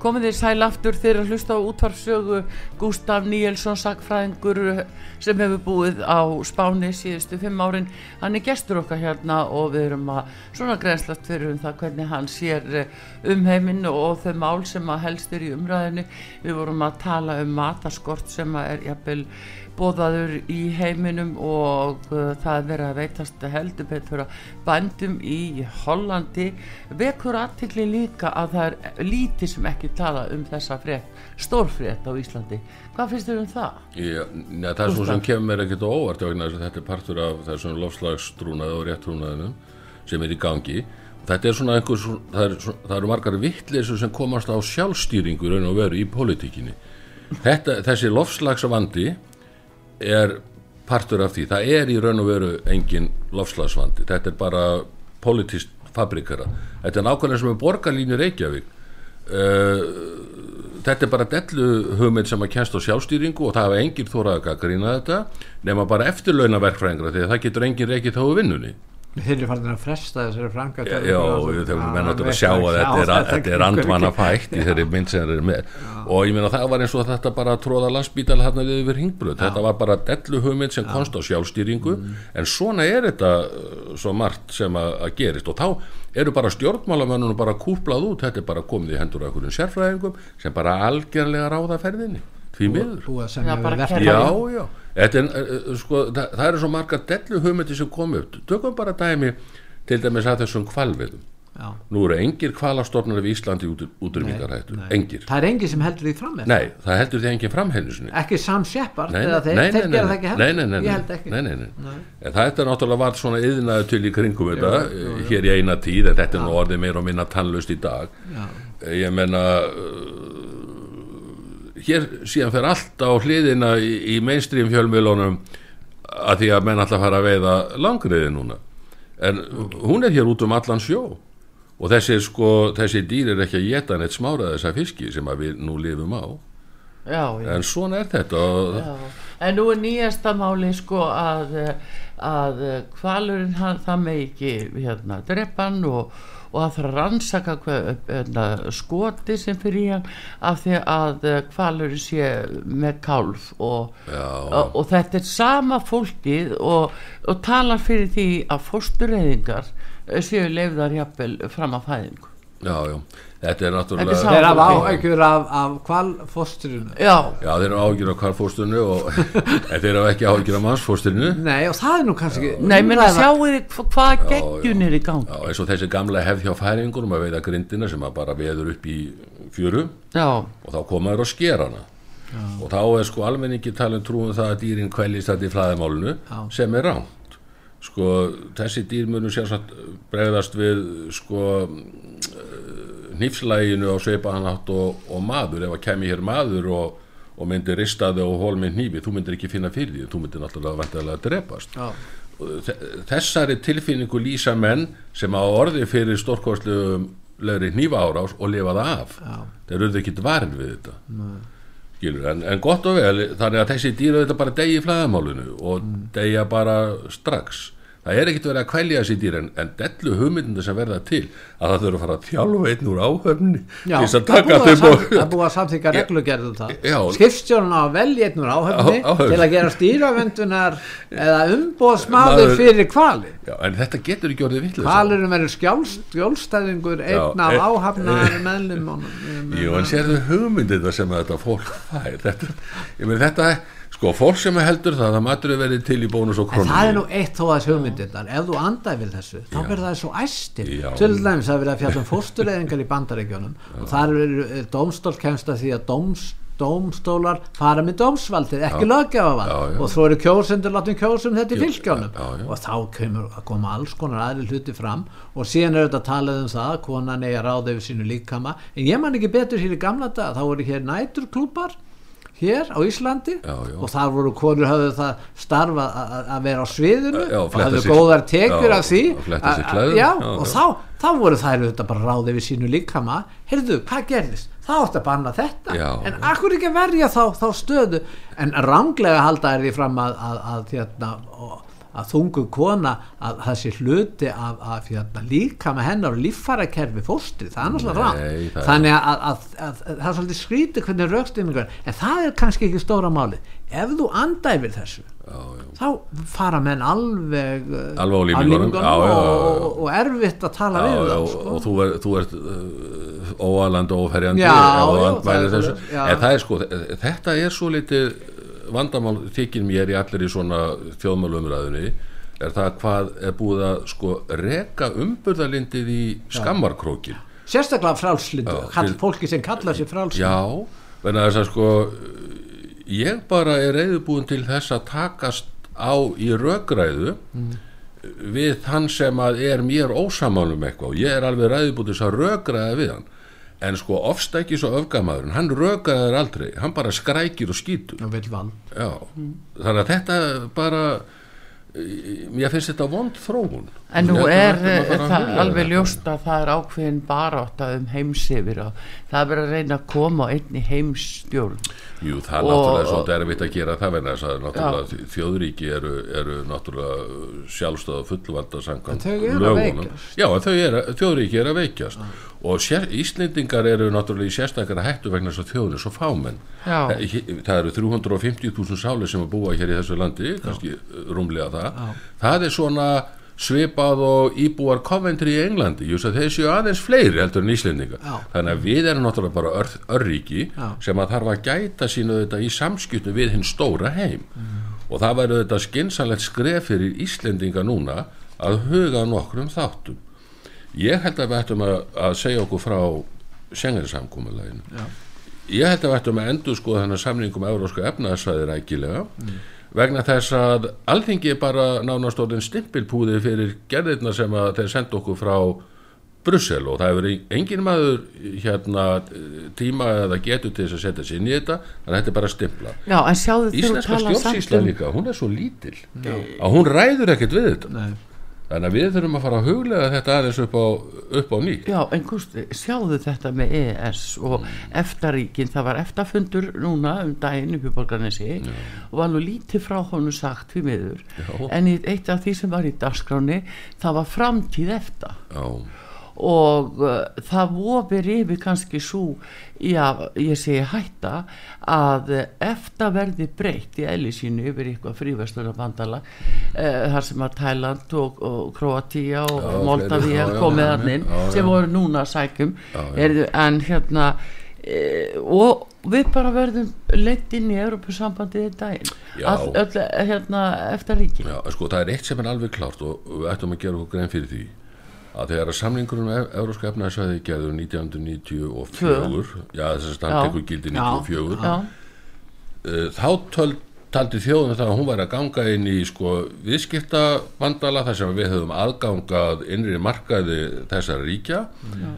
Komið þér sæl aftur þegar að hlusta á útvarfsögu Gustaf Níelsson sakfræðingur sem hefur búið á Spáni síðustu fimm árin. Hann er gestur okkar hérna og við erum að svona grænslast fyrir um það hvernig hann sér eh, um heiminn og þau mál sem að helst er í umræðinu við vorum að tala um mataskort sem að er jafnvel bóðaður í heiminum og uh, það er verið að veitast heldur betur að bandum í Hollandi. Vekur aðtikli líka að það er lítið sem ekki tala um þessa frétt, stórfrétt á Íslandi. Hvað finnst þér um það? Já, ja, það er svona sem kemur ekkert óvart þetta er partur af þessum lofslagstrúnaði og réttrúnaðinum sem er í gangi. Þetta er svona einhvers það, er, það eru margar vittleysur sem komast á sjálfstýringu raun og veru í politíkinni þetta, þessi lofslagsvandi er partur af því. Það er í raun og veru engin lofslagsvandi, þetta er bara politist fabrikara. Þetta er nákvæmlega sem er borgarlínu Reykjavík. Uh, þetta er bara dellu hugmynd sem að kjænst á sjálfstýringu og það hafa engin þóraðið að grína þetta nema bara eftirlauna verkfræðingra því að það getur engin reykið þá vinnunni þeir eru farin að fresta þessari framkvæmt já, já þeir eru menn að sjá að þetta er, þetta er andvana fætt í þeirri mynd sem þeir eru með. Og ég meina það var eins og þetta bara tróða landsbítal hérna við yfir hingblöð þetta var bara dellu hugmynd sem konst á sjálfstýringu. Mm. en svona er þetta uh, svo margt sem að, að gerist. Og þá eru bara stjórnmálamönnunum bara kúplað út. Þetta er bara komið í hendur af einhverjum sérfræðingum sem bara algjörlega ráða ferðinni. Því miður já já Er, sko, það, það eru svo marga dellu hugmyndi sem komi upp. Tökum bara dæmi til dæmis að þessum kvalviðum Já. nú eru engir kvalastofnar af Íslandi út, útrymmingarhættu, engir. Það er engir sem heldur því fram nei, það heldur því engin framhennusinni ekki Sam Shepard eða þeir, nei, nei, gera það ekki heldur. Held ekki. En það er náttúrulega vart svona yðnaðu til í kringum þetta já, já, hér í eina tíð en þetta er nú orðið meira og minna tannlust í dag. Ég menna hér síðan fer allt á hliðina í, í mainstream fjölmjölunum að því að menn alltaf fara að veiða langriði núna. En hún er hér út um allan sjó. Og þessi, sko, þessi dýr er ekki að geta neitt smára þessa fiski sem við nú lifum á. Já, já. en svona er þetta en nú er nýjasta máli sko að að kvalurinn það með ekki hérna drepan og og það þarf að rannsaka hver, hérna, skoti sem fyrir hann af því að kvalurinn sé með kálf og, og, og þetta er sama fólkið og, og talar fyrir því að fórstureyðingar séu leifðar jafnvel fram að fæðingu. Já, já, þetta er náttúrulega Þeir hafa áhægjur af, af kvalfósturinu Já, já þeir eru áhægjur af kvalfósturinu [laughs] en þeir eru ekki áhægjur af mannsfósturinu Nei, og það er nú kannski Nei, menn að sjáu þið hvað geggjun er í gang Já, eins og þessi gamla hefð hjá færingunum að veiða grindina sem að bara veður upp í fjöru. Já. og þá koma þeir á skerana já. og þá er sko almenningi talin trúum það að dýrin kvælist þetta í flæðimálunu sem er rám sko þessi dýr nýfslæginu á sveipaðanátt og, og maður. Ef að kemi hér maður og, og myndi ristaði og hól með nýfi þú myndir ekki finna fyrir því, þú myndir náttúrulega vantilega drepast. Já. þessari tilfinningu lýsa menn sem á orði fyrir stórkostlegri nýfa árás og lifaða af. Já. þeir eru ekki dvarn við þetta. En, en gott og vel þannig að þessi dýra þetta bara degi í flæðamálunu og mm. degja bara strax það er ekkert verið að kvælja þessi dýr en, en dellu hugmyndinu sem verða til að það þurfa að fara að þjálfa einn úr áhöfni Já, það er búið að samþyka reglugerðum það skipstjórn á velja einn úr áhöfni á, til að gera stýravendunar eða umbóðsmaður fyrir kvali Já, en þetta getur ekki orðið vill kvalirum verður skjólstæðingur einn af áhafnar [laughs] meðlum Jú, en sérðu hugmyndinu sem þetta fólk fær. Þetta, ég með þetta Sko, fólk sem heldur það, að verði til í bónus og krónum. En það er nú eitt þó að hugmyndirnar, ef þú andaði við þessu, þá verður það svo æstir. Til dæmis að verða að fjalla um fórstureyðingar í bandaregjónum og þar er domstól kemst að því að dóms, dómstólar fara með dómsvaldið, ekki löggefavald og þó eru kjósendur látum kjósum þetta í fylgjónum og þá kemur að koma alls konar aðri hluti fram. Og síðan er þetta að tala um það, konan er að ráða yfir sínu líkama, en ég man ekki betur hér í gamla dag, þá voru hér næturklúpar hér á Íslandi já, já. og þar voru konur hafðu það starfa að vera á sviðinu já, og hafðu góðar tekur af því. og þá, þá voru þær bara ráðið við sínu líkama. Heyrðu, hvað gerðist? þá ætti að banna þetta. En akkur ekki verja þá, þá stöðu? En ránglega halda er því fram að, að, að, að hérna, að þungu kona að það sé hluti af, af hérna, líka með hennar og líffarakerfi fóstri, það er náttúrulega rann þannig að, að, að það er svolítið skrítið hvernig raukstinningar, en það er kannski ekki stóra máli, ef þú andæfir þessu, já, já. þá fara menn alveg alveg á lífingunum og, og, erfitt að tala já, við það sko. og þú, er, þú ert uh, óaland og óferjandi en það er sko þetta er svo litið vandamál þykir mér í allir í svona þjóðmálumræðunni er það hvað er búið að sko reka umburðalindið í skammarkrókin sérstaklega frálslindu, til... fólki sem kalla sér frálslindu já, en þess að sko ég bara er reyðbúin til þess að takast á í röggræðu mm. við þann sem að er mér ósamálum eitthvað. Og ég er alveg reyðbúin til þess að röggræða við hann en sko ofstækis og öfgamaðurinn hann rökaði þær aldrei, hann bara skrækir og skýtur. Mm. þannig að þetta bara ég finnst þetta vond þróun en nú er það alveg ljóst að það er ákveðin barátt að um heimsifir og það er verið að reyna að koma inn í heimsstjórn Jú, það er náttúrulega svolítið erfitt að gera það verðan þess að náttúrulega þjóðríki eru, eru náttúrulega sjálfstöða fullvalda samkvæmt lögunum. Já, en er, þjóðríki er að veikjast. Já. og sér, Íslendingar eru náttúrulega í sérstakara hættu vegna þess að þjóður er svo fámenn. Já. það eru 350.000 sáli sem að búa hér í þessu landi, kannski rúmlega það. Já. það er svona svipað og íbúar Coventry í Englandi, just að þessu aðeins fleiri heldur en Íslendinga, Já. þannig að við erum náttúrulega bara ör, örríki Já. sem að þarf að gæta sínu þetta í samskiptu við hinn stóra heim. Mm. og það væri þetta skinsanlegt skref fyrir Íslendinga núna að huga nokkrum þáttum. Ég held að við ættum að, að segja okkur frá sengarsamkúmuleginu ég held að við ættum að endur sko þannig samningum eurósku efnaðsvæðir ægilega mm vegna þess að alþingi er bara nánast orðin stimpilpúði fyrir gerðirna sem að þeir senda okkur frá Brussel og það hefur engin maður hérna tíma eða getur til þess að setja sér inn í þetta þannig að þetta er bara stimpla. Íslenska stjórnsísla um- líka, hún er svo lítil Já. að hún ræður ekkert við þetta. Nei Þannig að við þurfum að fara að huglega þetta aðeins upp á, upp á nýtt. Já, en Gusti, sjáðu þetta með EES og mm. eftaríkin, það var eftafundur núna um daginn upp í borgarnesi og var nú lítið frá honu sagt við miður, Já. en eitt af því sem var í dagskráni, það var framtíð efta. Já. Og uh, það vofir yfir kannski svo já, ég segi hætta að eftir verði breytt í ellisínu yfir eitthvað fríverslunarbandala uh, þar sem að Thailand og, og Kroatia og já, Moldavíja komið anninn sem voru núna sækum er, en hérna e, og við bara verðum leitt inn í Europasambandið í daginn all, öll, hérna, eftir ríki Já, sko, það er eitt sem er alveg klárt og við ættum að gera okkur grein fyrir því að þegar að samlingurum um Európska efnaðsvæði gerður 1994 já þess að það tekur gildi 94 já. Uh, þá töld taldi þjóðum þetta að hún væri að ganga inn í sko viðskiptabandala þar sem við höfum aðgangað innri markaði þessara ríkja Já.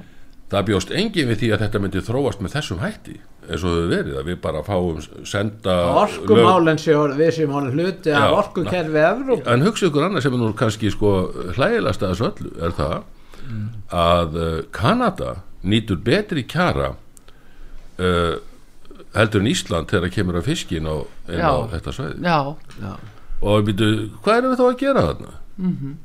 það bjóst engin við því að þetta myndi þróast með þessum hætti eins og þau verið að við bara fáum senda orkumálinn séu við séum hann hluti af orkukerfi Evróp en hugsa ykkur annað sem er nú kannski sko hlægilegast að þessu öllu er það mm. að uh, Kanada nýtur betri kjara uh, heldur en Ísland þegar það kemur að fiskin á, á þetta sveið og býtu, hvað er við þá að gera þarna? Mhm. mm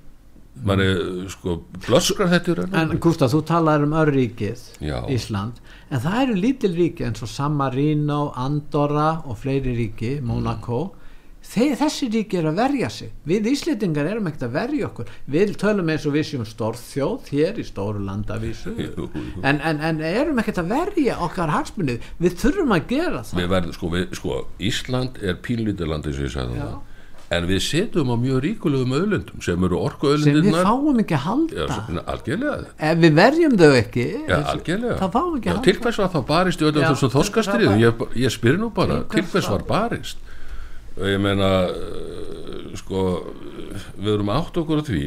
manni sko blöskar þetta en Gustaf þú talaður um örríkið Ísland en það eru lítil ríki eins og San Marino, Andorra og fleiri ríki, Monaco mm. Þeir, þessi ríki er að verja sig. Við Íslitingar erum ekkert að verja okkur. Við tölum eins og við séum stórþjóð hér í stóru landavísu. En, en, en erum ekkert að verja okkar hagsmunnið, við þurfum að gera það. Við verðum, sko, við, sko Ísland er pínlítið land eins og ég sagði það en við setjum á mjög ríkulegum öðlundum sem eru orku öðlundirnar sem við fáum ekki að halda. Já, algjörlega ef við verjum þau ekki já, algjörlega þá fáum við ekki að halda. til hvers var þá barist í öllum þessum þorskastriðum ég, ég spyr nú bara til, hvers var barist? Og ég meina uh, sko við erum átt okkur á því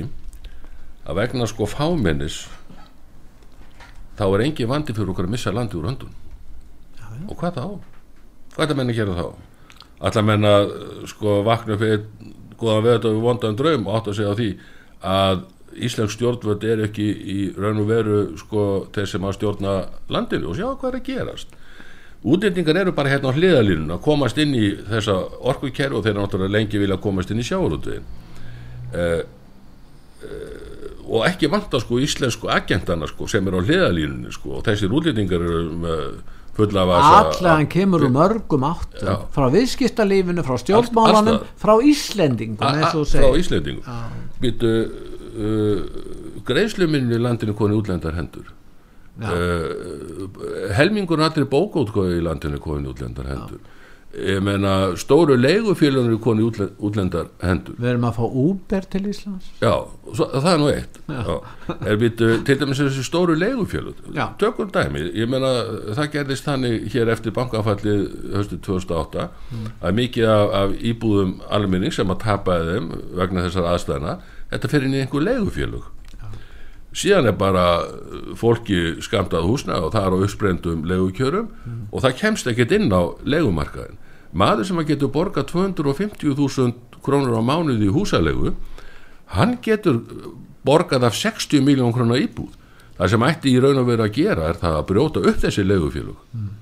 að vegna sko fámennis þá er engi vandi fyrir okkur að missa landi úr höndun og hvað þá? hvað er það menni að gera þá? Allar menna sko vakna fyrir góðan veðat og vondan draum og átt að segja á því að Íslensk stjórnvöld er ekki í raun og veru sko þeir sem að stjórna landinu og sjá hvað er að gerast. Útlendingar eru bara hérna á hliðalínun að komast inn í þessa orkukerfi og þeir náttúrulega lengi vilja komast inn í sjáurútvegin eh, eh, og ekki vanta sko íslensku agentana sko sem eru á hliðalínunni sko og þessir útlendingar eru með allan kemur um örgum áttum já. frá viðskiptalífinu, frá stjórnmálanum frá Íslendingum frá Íslendingum. Uh, greiðsluminn í landinu koni útlendar hendur uh, helmingur allir bókótkói í landinu koni útlendar hendur já ég meina stóru leigufélagunir er útlend, útlendar hendur við erum að fá Uber til Íslands. Já, svo, það er nú eitt. Er við til dæmis þessi stóru leigufélag tökum dæmi, ég meina það gerðist þannig hér eftir bankafallið höstu 2008 mm. að mikið af, af íbúðum alminning sem að tapaði þeim vegna þessar aðstæðana þetta fyrir inn í einhver leigufélag síðan er bara fólki skamtað húsna og það er á uppsprendum legukjörum mm. og það kemst ekkert inn á legumarkaðin maður sem að getur borga 250.000 krónur á mánuði í húsalegu hann getur borgað af 60 miljón krónar íbúð það sem ætti í raun og veru að gera er það að brjóta upp þessi legufélug mm.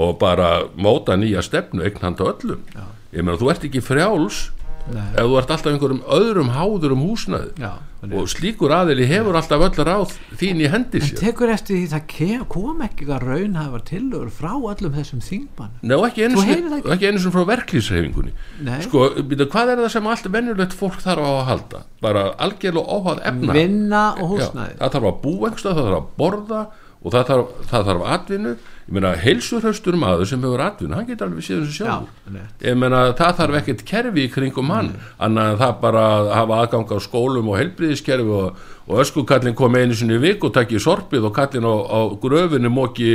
og bara móta nýja stefnu eignan handa öllum Já. ég meina þú ert ekki frjáls Nei. ef þú ert alltaf einhverjum öðrum háður um húsnaði Já, og slíkur aðili hefur alltaf öll ráð þín í hendi sér. en tekur eftir því það kom ekki að raunhafar tilögur frá öllum þessum þingmann Nei, og ekki einu sem frá verklýsreifingunni sko, byrja, hvað er það sem allt venjulegt fólk þarf á að halda? Bara algjörlega óháð efna vinna og húsnaði Já, það þarf að bú einhverstað, það þarf að borða og það þarf, það þarf atvinnu ég meina, heilsurhaustur maður sem hefur atvinnu hann getur alveg síðan sem sjálf ég meina, það þarf ekkert kerfi í kringum hann mm. annað en það bara að hafa aðgang á skólum og heilbriðiskerfi og, og öskukallin kom einu sinni í vik og takk í sorpið og kallin á, á gröfinu móki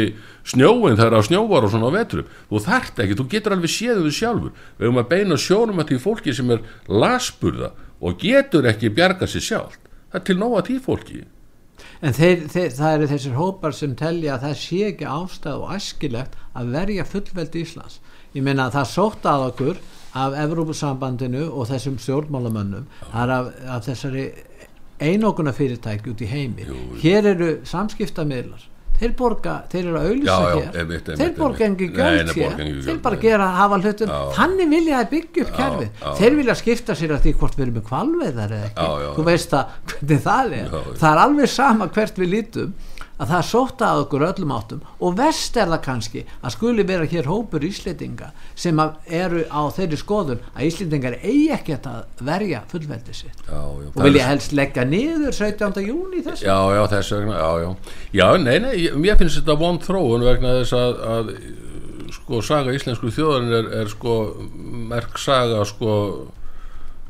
snjóin þegar á snjóvar og svona á vetrum. Þú þart ekki, þú getur alveg séðu þið sjálfur. Við höfum að beina sjónum að því fólki sem er lasburða og getur ekki bjarga sér sjálf það er til nóga tí fólki en þeir, þeir, það eru þessir hópar sem telja að það sé ekki ástæð og æskilegt að verja fullveldi Íslands. Ég meina að það sótt að okkur af Evrópusambandinu og þessum stjórnmálamönnum af, af þessari einoguna fyrirtæki út í heimi. Jú. hér eru samskiptamiðlar þeir borga, þeir eru að auðvisa hér. einmitt, einmitt, þeir borga engi nei, hér. þeir bara gera hafa hlutum þannig vilja að byggja upp kerfið. þeir vilja skipta sér að því hvort við erum með kvalveðar eða ekki, Já, já, þú veist að hvernig það er, já. það er alveg sama hvert við lítum að það sótt að okkur öllum áttum. Og vest er það kannski að skuli vera hér hópur Íslendinga sem eru á þeirri skoðun að Íslendingar eigi ekkert að verja fullveldi sitt. Já, já, og vilja helst leggja niður 17. júni þessu. Já, já, þess vegna, já, já. Já, nei, nei, ég- mér finnst þetta vond þróun vegna þess að, að sko, saga íslensku þjóðarinn er, er sko, merk saga sko,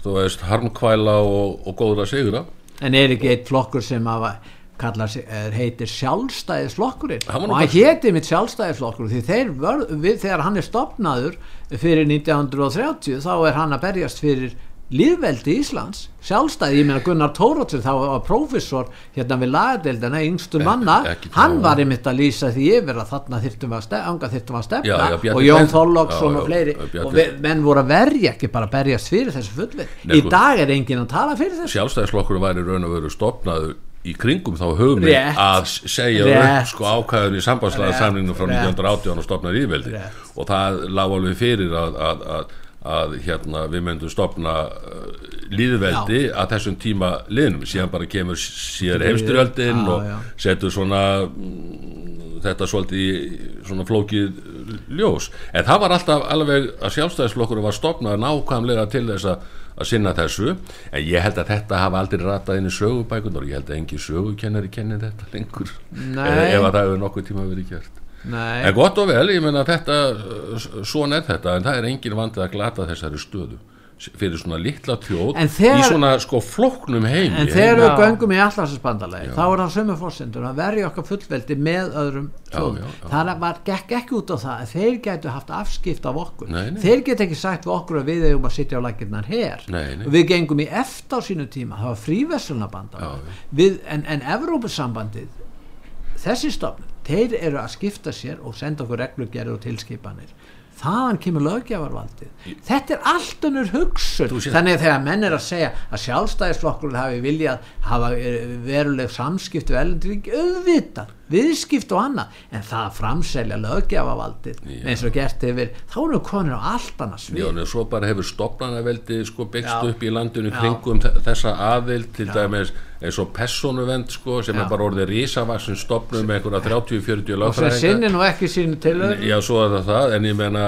þú veist, harmkvæla og, og góðra sigra. En er ekki eitt flokkur sem að kallar er, heitir var og hann héti mitt sjálfstæðisflokkur því þeir, vör, við, þegar hann er stopnaður fyrir 1930 þá er hann að berjast fyrir líðveldi Íslands. Sjálfstæði, ég meina Gunnar Tóróttur þá var prófessor hérna við lagadeildina yngstur manna, ekki hann þá. var einmitt að lýsa því yfir að þarna þyrftum að stefna, anga þyrftum að stefna. Já, já, Bjarni og Jón Þorlóksson Já, og já, fleiri. Bjarni- og við, menn voru að verja ekki bara að berjast fyrir þessu fullvið í sko. dag er enginn að tala fyrir þessu. Sjálfstæðisflokkurinn væri raun og veru stopnaður í kringum þá hugmynd Rétt. að segja Rétt. sko ákvæðun í sambandslega samlinginu frá Rétt. 1918 og stopna ríðveldi og það lág alveg fyrir að, að, að, að hérna, við myndum stopna uh, líðveldi að þessum tíma liðnum, síðan bara kemur síðan heimstyrjöldin Já, og setur svona mm, þetta svolítið í svona flókið ljós, en það var alltaf alveg að sjálfstæðisflokkurinn var stopnað nákvæmlega til þess að að sinna þessu, en ég held að þetta hafa aldrei ratað inn í sögubækunar og ég held að engin sögukennari kenni þetta lengur Nei. ef, að það hefur nokkuð tíma verið gert Nei. en gott og vel, ég menna þetta uh, svona er þetta, en það er engin vandið að glata þessari stöðu fyrir svona litla tjóð þegar- í svona sko flóknum heimi. En þegar við göngum í allarsasbandalagi þá er það sömu fórsendur að verja okkar fullveldi með öðrum já. það var, gekk ekki út á það að þeir gætu haft afskipt af okkur. Nei, nei. þeir get ekki sagt við okkur að við eigum að sitja á lakirnar her Nei, við gengum í eftir á sínu tíma það var fríverslunabandalagi en, en Evrópusambandið þessi stofnun, þeir eru að skipta sér og senda okkur reglugerður og tilskipanir þaðan kemur lögjafarvaldið þetta er allt önnur hugsun þannig að þegar menn er að segja að sjálfstæðisflokkurinn hafi viljað hafa eh, veruleg samskipti við elendrík auðvitað, viðskipt og annað en það að framselja löggjafarvaldið Já. eins og gert hefur þá erum við konir á allt annars Já, við en svo bara hefur stopnanaveldi sko byggst Já. upp í landinu Já. kringum þe- þessa aðild til dæmis eins og persónuvend sko sem Já. er bara orðið risavaksin stopnum með einhverja 30-40 og það sinni nú ekki sínu til Já, svo er það það, en ég meina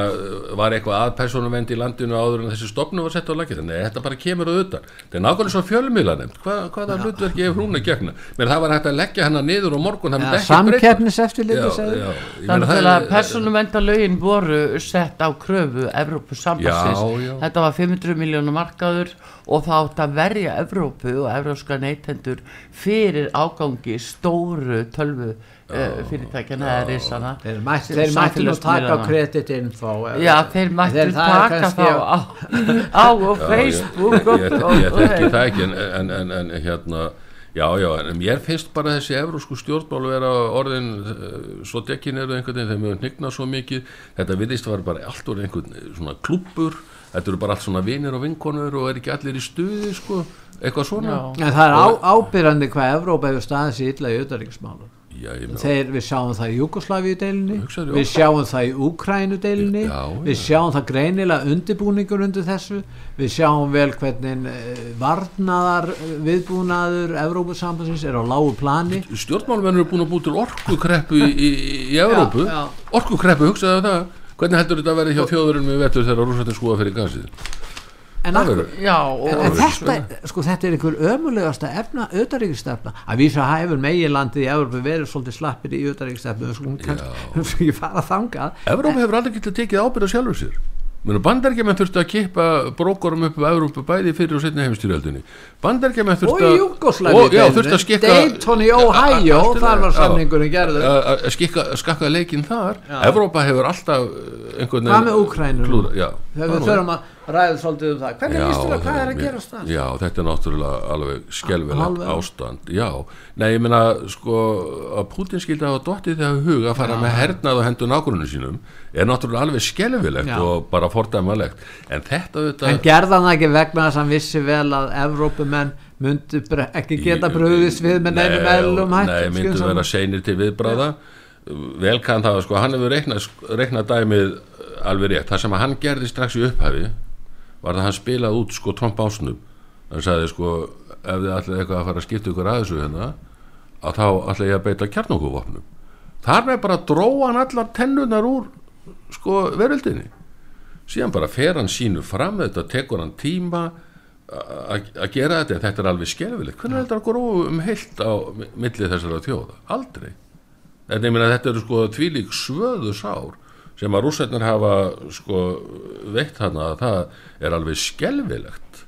var eitthvað að persónuvend í landinu áður en þessi stopnum var sett á lakið, þannig að þetta bara kemur auðvitað, þetta er nákvæmlega svo fjölmiðla nefnd Hva, hvaða hlutverki hefur hún að gegna? Menn það var hægt að leggja hennar niður og morgun samkeppnis eftir Já, líka já, Þannig að er- persónuvendalögin voru sett á kröfu Já, Evrópusambassins. já. Þetta var 500 miljónum markaður og það átt að verja Evrópu og evrópska neytendur fyrir ágangi stóru tölvu uh, fyrirtækjana eða risana. þeir mætti, mætti nú taka á samfélagsmiðlana. kreditinfo Já, þeir er taka þá á, á [laughs] og Facebook ég, og, ég, og, ég þekki það ekki en, en, en, en hérna já, já, en mér finnst bara þessi evrósku stjórnmál vera orðin uh, svo dekkin eru einhvern veginn þegar mjög hnigna svo mikið þetta viðist var bara allt orðin einhvern eh, svona klúppur þetta eru bara allt svona vinir og vinkonur og er ekki allir í stuði sko, eitthvað svona en það er á, ábyrrandi hvað Evrópa hefur staðið sér illa í auðaríksmálum Þeir, við sjáum það í Júkoslavíu deilinni við já. sjáum það í Úkrænu deilinni Já, já. við sjáum það greinilega undirbúningur undir þessu við sjáum vel hvernig eh, varnaðar eh, viðbúnaður Evrópusambansins er á lágu plani stjórnmálmenn eru búin að búið til orkukreppu í, í, í Evrópu já. orkukreppu, hugsaðu það hvernig heldur þetta að vera hjá þjóðurinn með vetur þegar rússatin skúa fyrir gasið? En, akkur, já, en, og en þetta, sko, þetta er einhver ömulegasta efna auðaríkistefna að vísa hæfur meginlandið í Evrópu verið svolítið slappir í auðaríkistefnu við skulum ekki fara þangað. Evrópa hefur aldrei getið tekið ábyrð á sjálfur sér Bandargemenn þurftu að kippa brókorum upp á Evrópu bæði fyrir og setni heimstyrjöldinni Bandargemenn þurftu að og- já, þurftu að skikka Dayton í Ohio þar var já. samningurinn gerður að skakka leikinn þar Já. Evrópa hefur alltaf uh, einhvern Hvað með Úkraínu nú? klúðra- já, þegar við þurfum að ræða svolítið um það. Hvernig Já, líst þér að hvað það er að gerast það Já, þetta er náttúrulega alveg skelvilegt Alveg. ástand. Já, nei, ég meina sko að Putin skildi hafa dottið þegar huga að fara með hernað og hendur nágrunum sínum er náttúrulega alveg skelvilegt Já. og bara fordæmalegt. En þetta en auðvitað gerða hann það ekki vegna þess að hann vissi vel að Evrópumenn myndu ekki geta bröðist við með nefnum elum hætt Nei, myndu vera seinir til viðbráða vel kann það, sko, hann hefur reiknað dæmið alveg rétt. Það sem hann gerði strax í upphafi var að hann spilaði út sko trombásnum hann sagði sko ef þið ætlaði eitthvað að fara að skipta ykkur að þessu hérna að þá ætla ég að beita kjarnokuvopnum þar með bara dróðan allar tennunar úr sko veröldinni. Síðan bara fer hann sínu fram þetta tekur hann tíma að gera þetta. En þetta er alveg skelvilegt hvernig er þetta að gróða um heilt á millið þessara þjóða? Aldrei. En ég minna þetta eru sko tvílík svöðu sár sem að rússetnar hafa sko veitt hana að það er alveg skelvilegt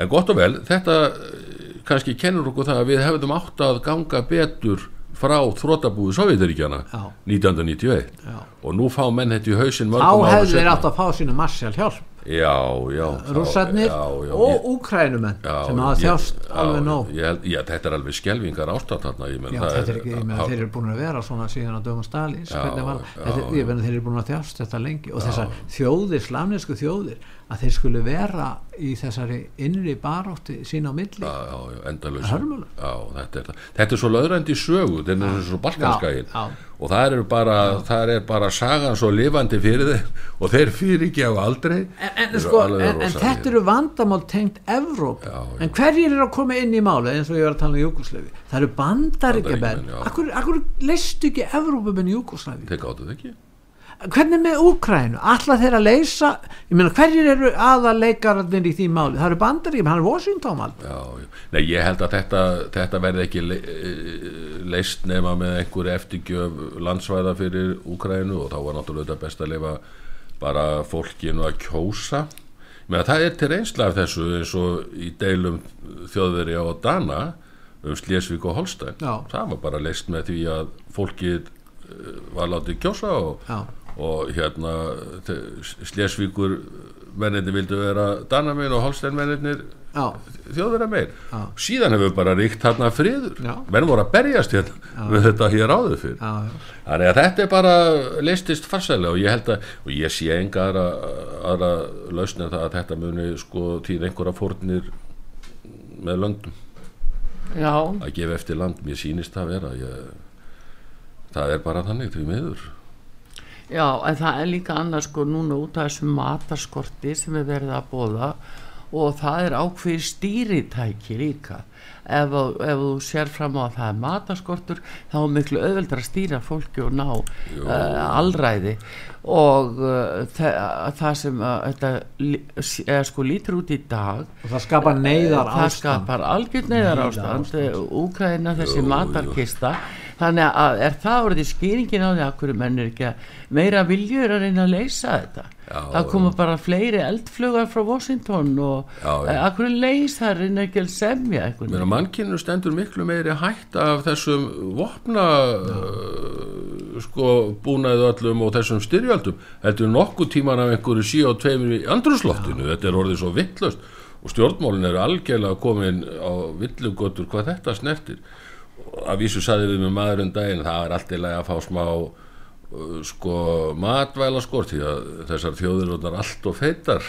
en gott og vel þetta eh, kannski kennur okkur það að við hefðum átt að ganga betur frá þrótabúi Sovjetiríkjana 1991 Já. og nú fá menn þetta í hausin þá hefðu þeir átt að fá sína marsjál hjálp. Já, já. Rússarnir og úkrænumenn sem hafa þjást alveg nóg. já, þetta er alveg skjelvingar ástand þarna þeir eru búin að vera svona síðan á dögum Stalins þeir eru búin að þjást þetta lengi. Og þessar þjóðir, slavnesku þjóðir að þeir skulle vera í þessari innri barótti sín á milli. Já, já, já, þetta, þetta er svo löðrandi sögu þetta er svo balkanskægin og það er bara það er bara sagan svo lifandi fyrir þeir og þeir fyrir ekki á aldrei. En, en, sko, en, en þetta eru vandamál tengt Evróp en hverjir er að koma inn í máli eins og ég var að tala um Júkoslefi það eru bandaríkjabenn akkur, akkur leistu ekki Evrópum en Júkoslefi þeir gáttu það ekki hvernig með Úkrænu, alla þeir að leysa ég meina hverjir eru aða leikararnir í því máli, það eru bandaríkjum hann er Washington já, já. Nei, ég held að þetta, þetta verði ekki le, leist nema með einhverju eftirgjöf landsvæða fyrir Úkrænu og þá var náttúrulega best að lifa bara fólkinu að kjósa. Meina það er til reynsla af þessu eins og í deilum þjóðveri á Dana um Slesvík og Holstein. Já. það var bara leist með því að fólkið eh, var látið kjósa og og hérna Slesvíkur menninni vildu vera Danaminn og Holstein menninir þjóðverða meir. Já. síðan hefur bara ríkt hérna friður. Já. menn voru að berjast hérna með þetta hér áður fyrir þannig að þetta er bara listist farsælega og ég held að og ég sé enga aðra, aðra lausna það að þetta muni sko týð einhverja fórnir með löndum. Já. að gefa eftir land mér sínist það vera. Ég, það er bara þannig því meður Já, en það er líka annars sko núna út af þessum mataskorti sem er verið að bóða og það er ákveð stýritæki líka. Ef, ef þú sér fram á að það er mataskortur þá er miklu auðveldar að stýra fólki og ná uh, allræði og uh, það, það sem uh, þetta sko lítur út í dag og það skapar neyðar ástand það skapar algjör neyðar ástand Úkraina þessi matarkista þannig að er það orðið skýringin á því að hverju menn er ekki að meira viljur að reyna að leysa þetta? Já, það koma bara fleiri eldflugar frá Washington og að hverju leysa reyna ekki að semja mannkynnu stendur miklu meiri hætt af þessum vopna uh, sko búnaðu öllum og þessum styrjöldum. Þetta er nokkuð tíman af einhverju sí og tveimur í andrusloftinu, þetta er orðið svo vittlust og stjórnmálin eru algjörlega komin á villugötur hvað þetta snertir að vísu saði við með maðurinn daginn það er allt í lagi að fá smá uh, sko matvæla skort því að þessar þjóður er allt og feitar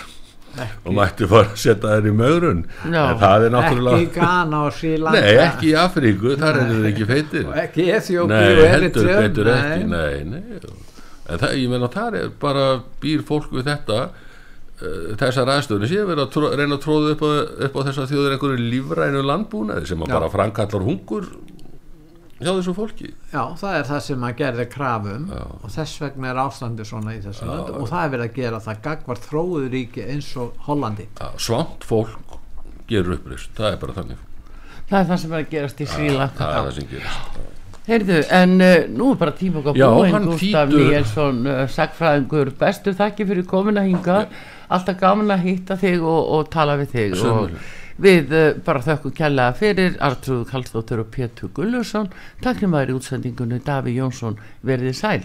ekki. og mætti bara setja þær í mögrun það er náttúrulega ekki í Ghana og Sílanda nei ekki í Afríku, þar er það ekki feitir. Og ekki Eþjópi nei heldur ekki nei, nei. en það, ég menna þar er bara býr fólk við þetta uh, þessar aðstöðunni verið að reyna að tróða upp á, upp á þessar þjóður einhverju lífrænu landbúnaði sem bara framkallar hungur hjá þessu fólki. Já það er það sem að gerði krafum já. og þess vegna er ástandi svona í þessu já, og það er verið að gera það gagvar þróður ríki eins og Hollandi. Já, svont fólk gerur upprýst það er bara þannig. Það er það sem er að gerast í Svíla það er það sem gerast Heyrðu, en uh, nú er bara tíma okkar búin Gustaf Níelsson, uh, sagfræðingur bestu þakki fyrir komin að hinga alltaf gaman að hitta þig og, og tala við þig Sjöfnir. og Við uh, bara þökkum kjallaða fyrir Artrúð Kallstóttur og Pétur Gullursson Takknum aðri útsendingunni Daví Jónsson. Verðið sæl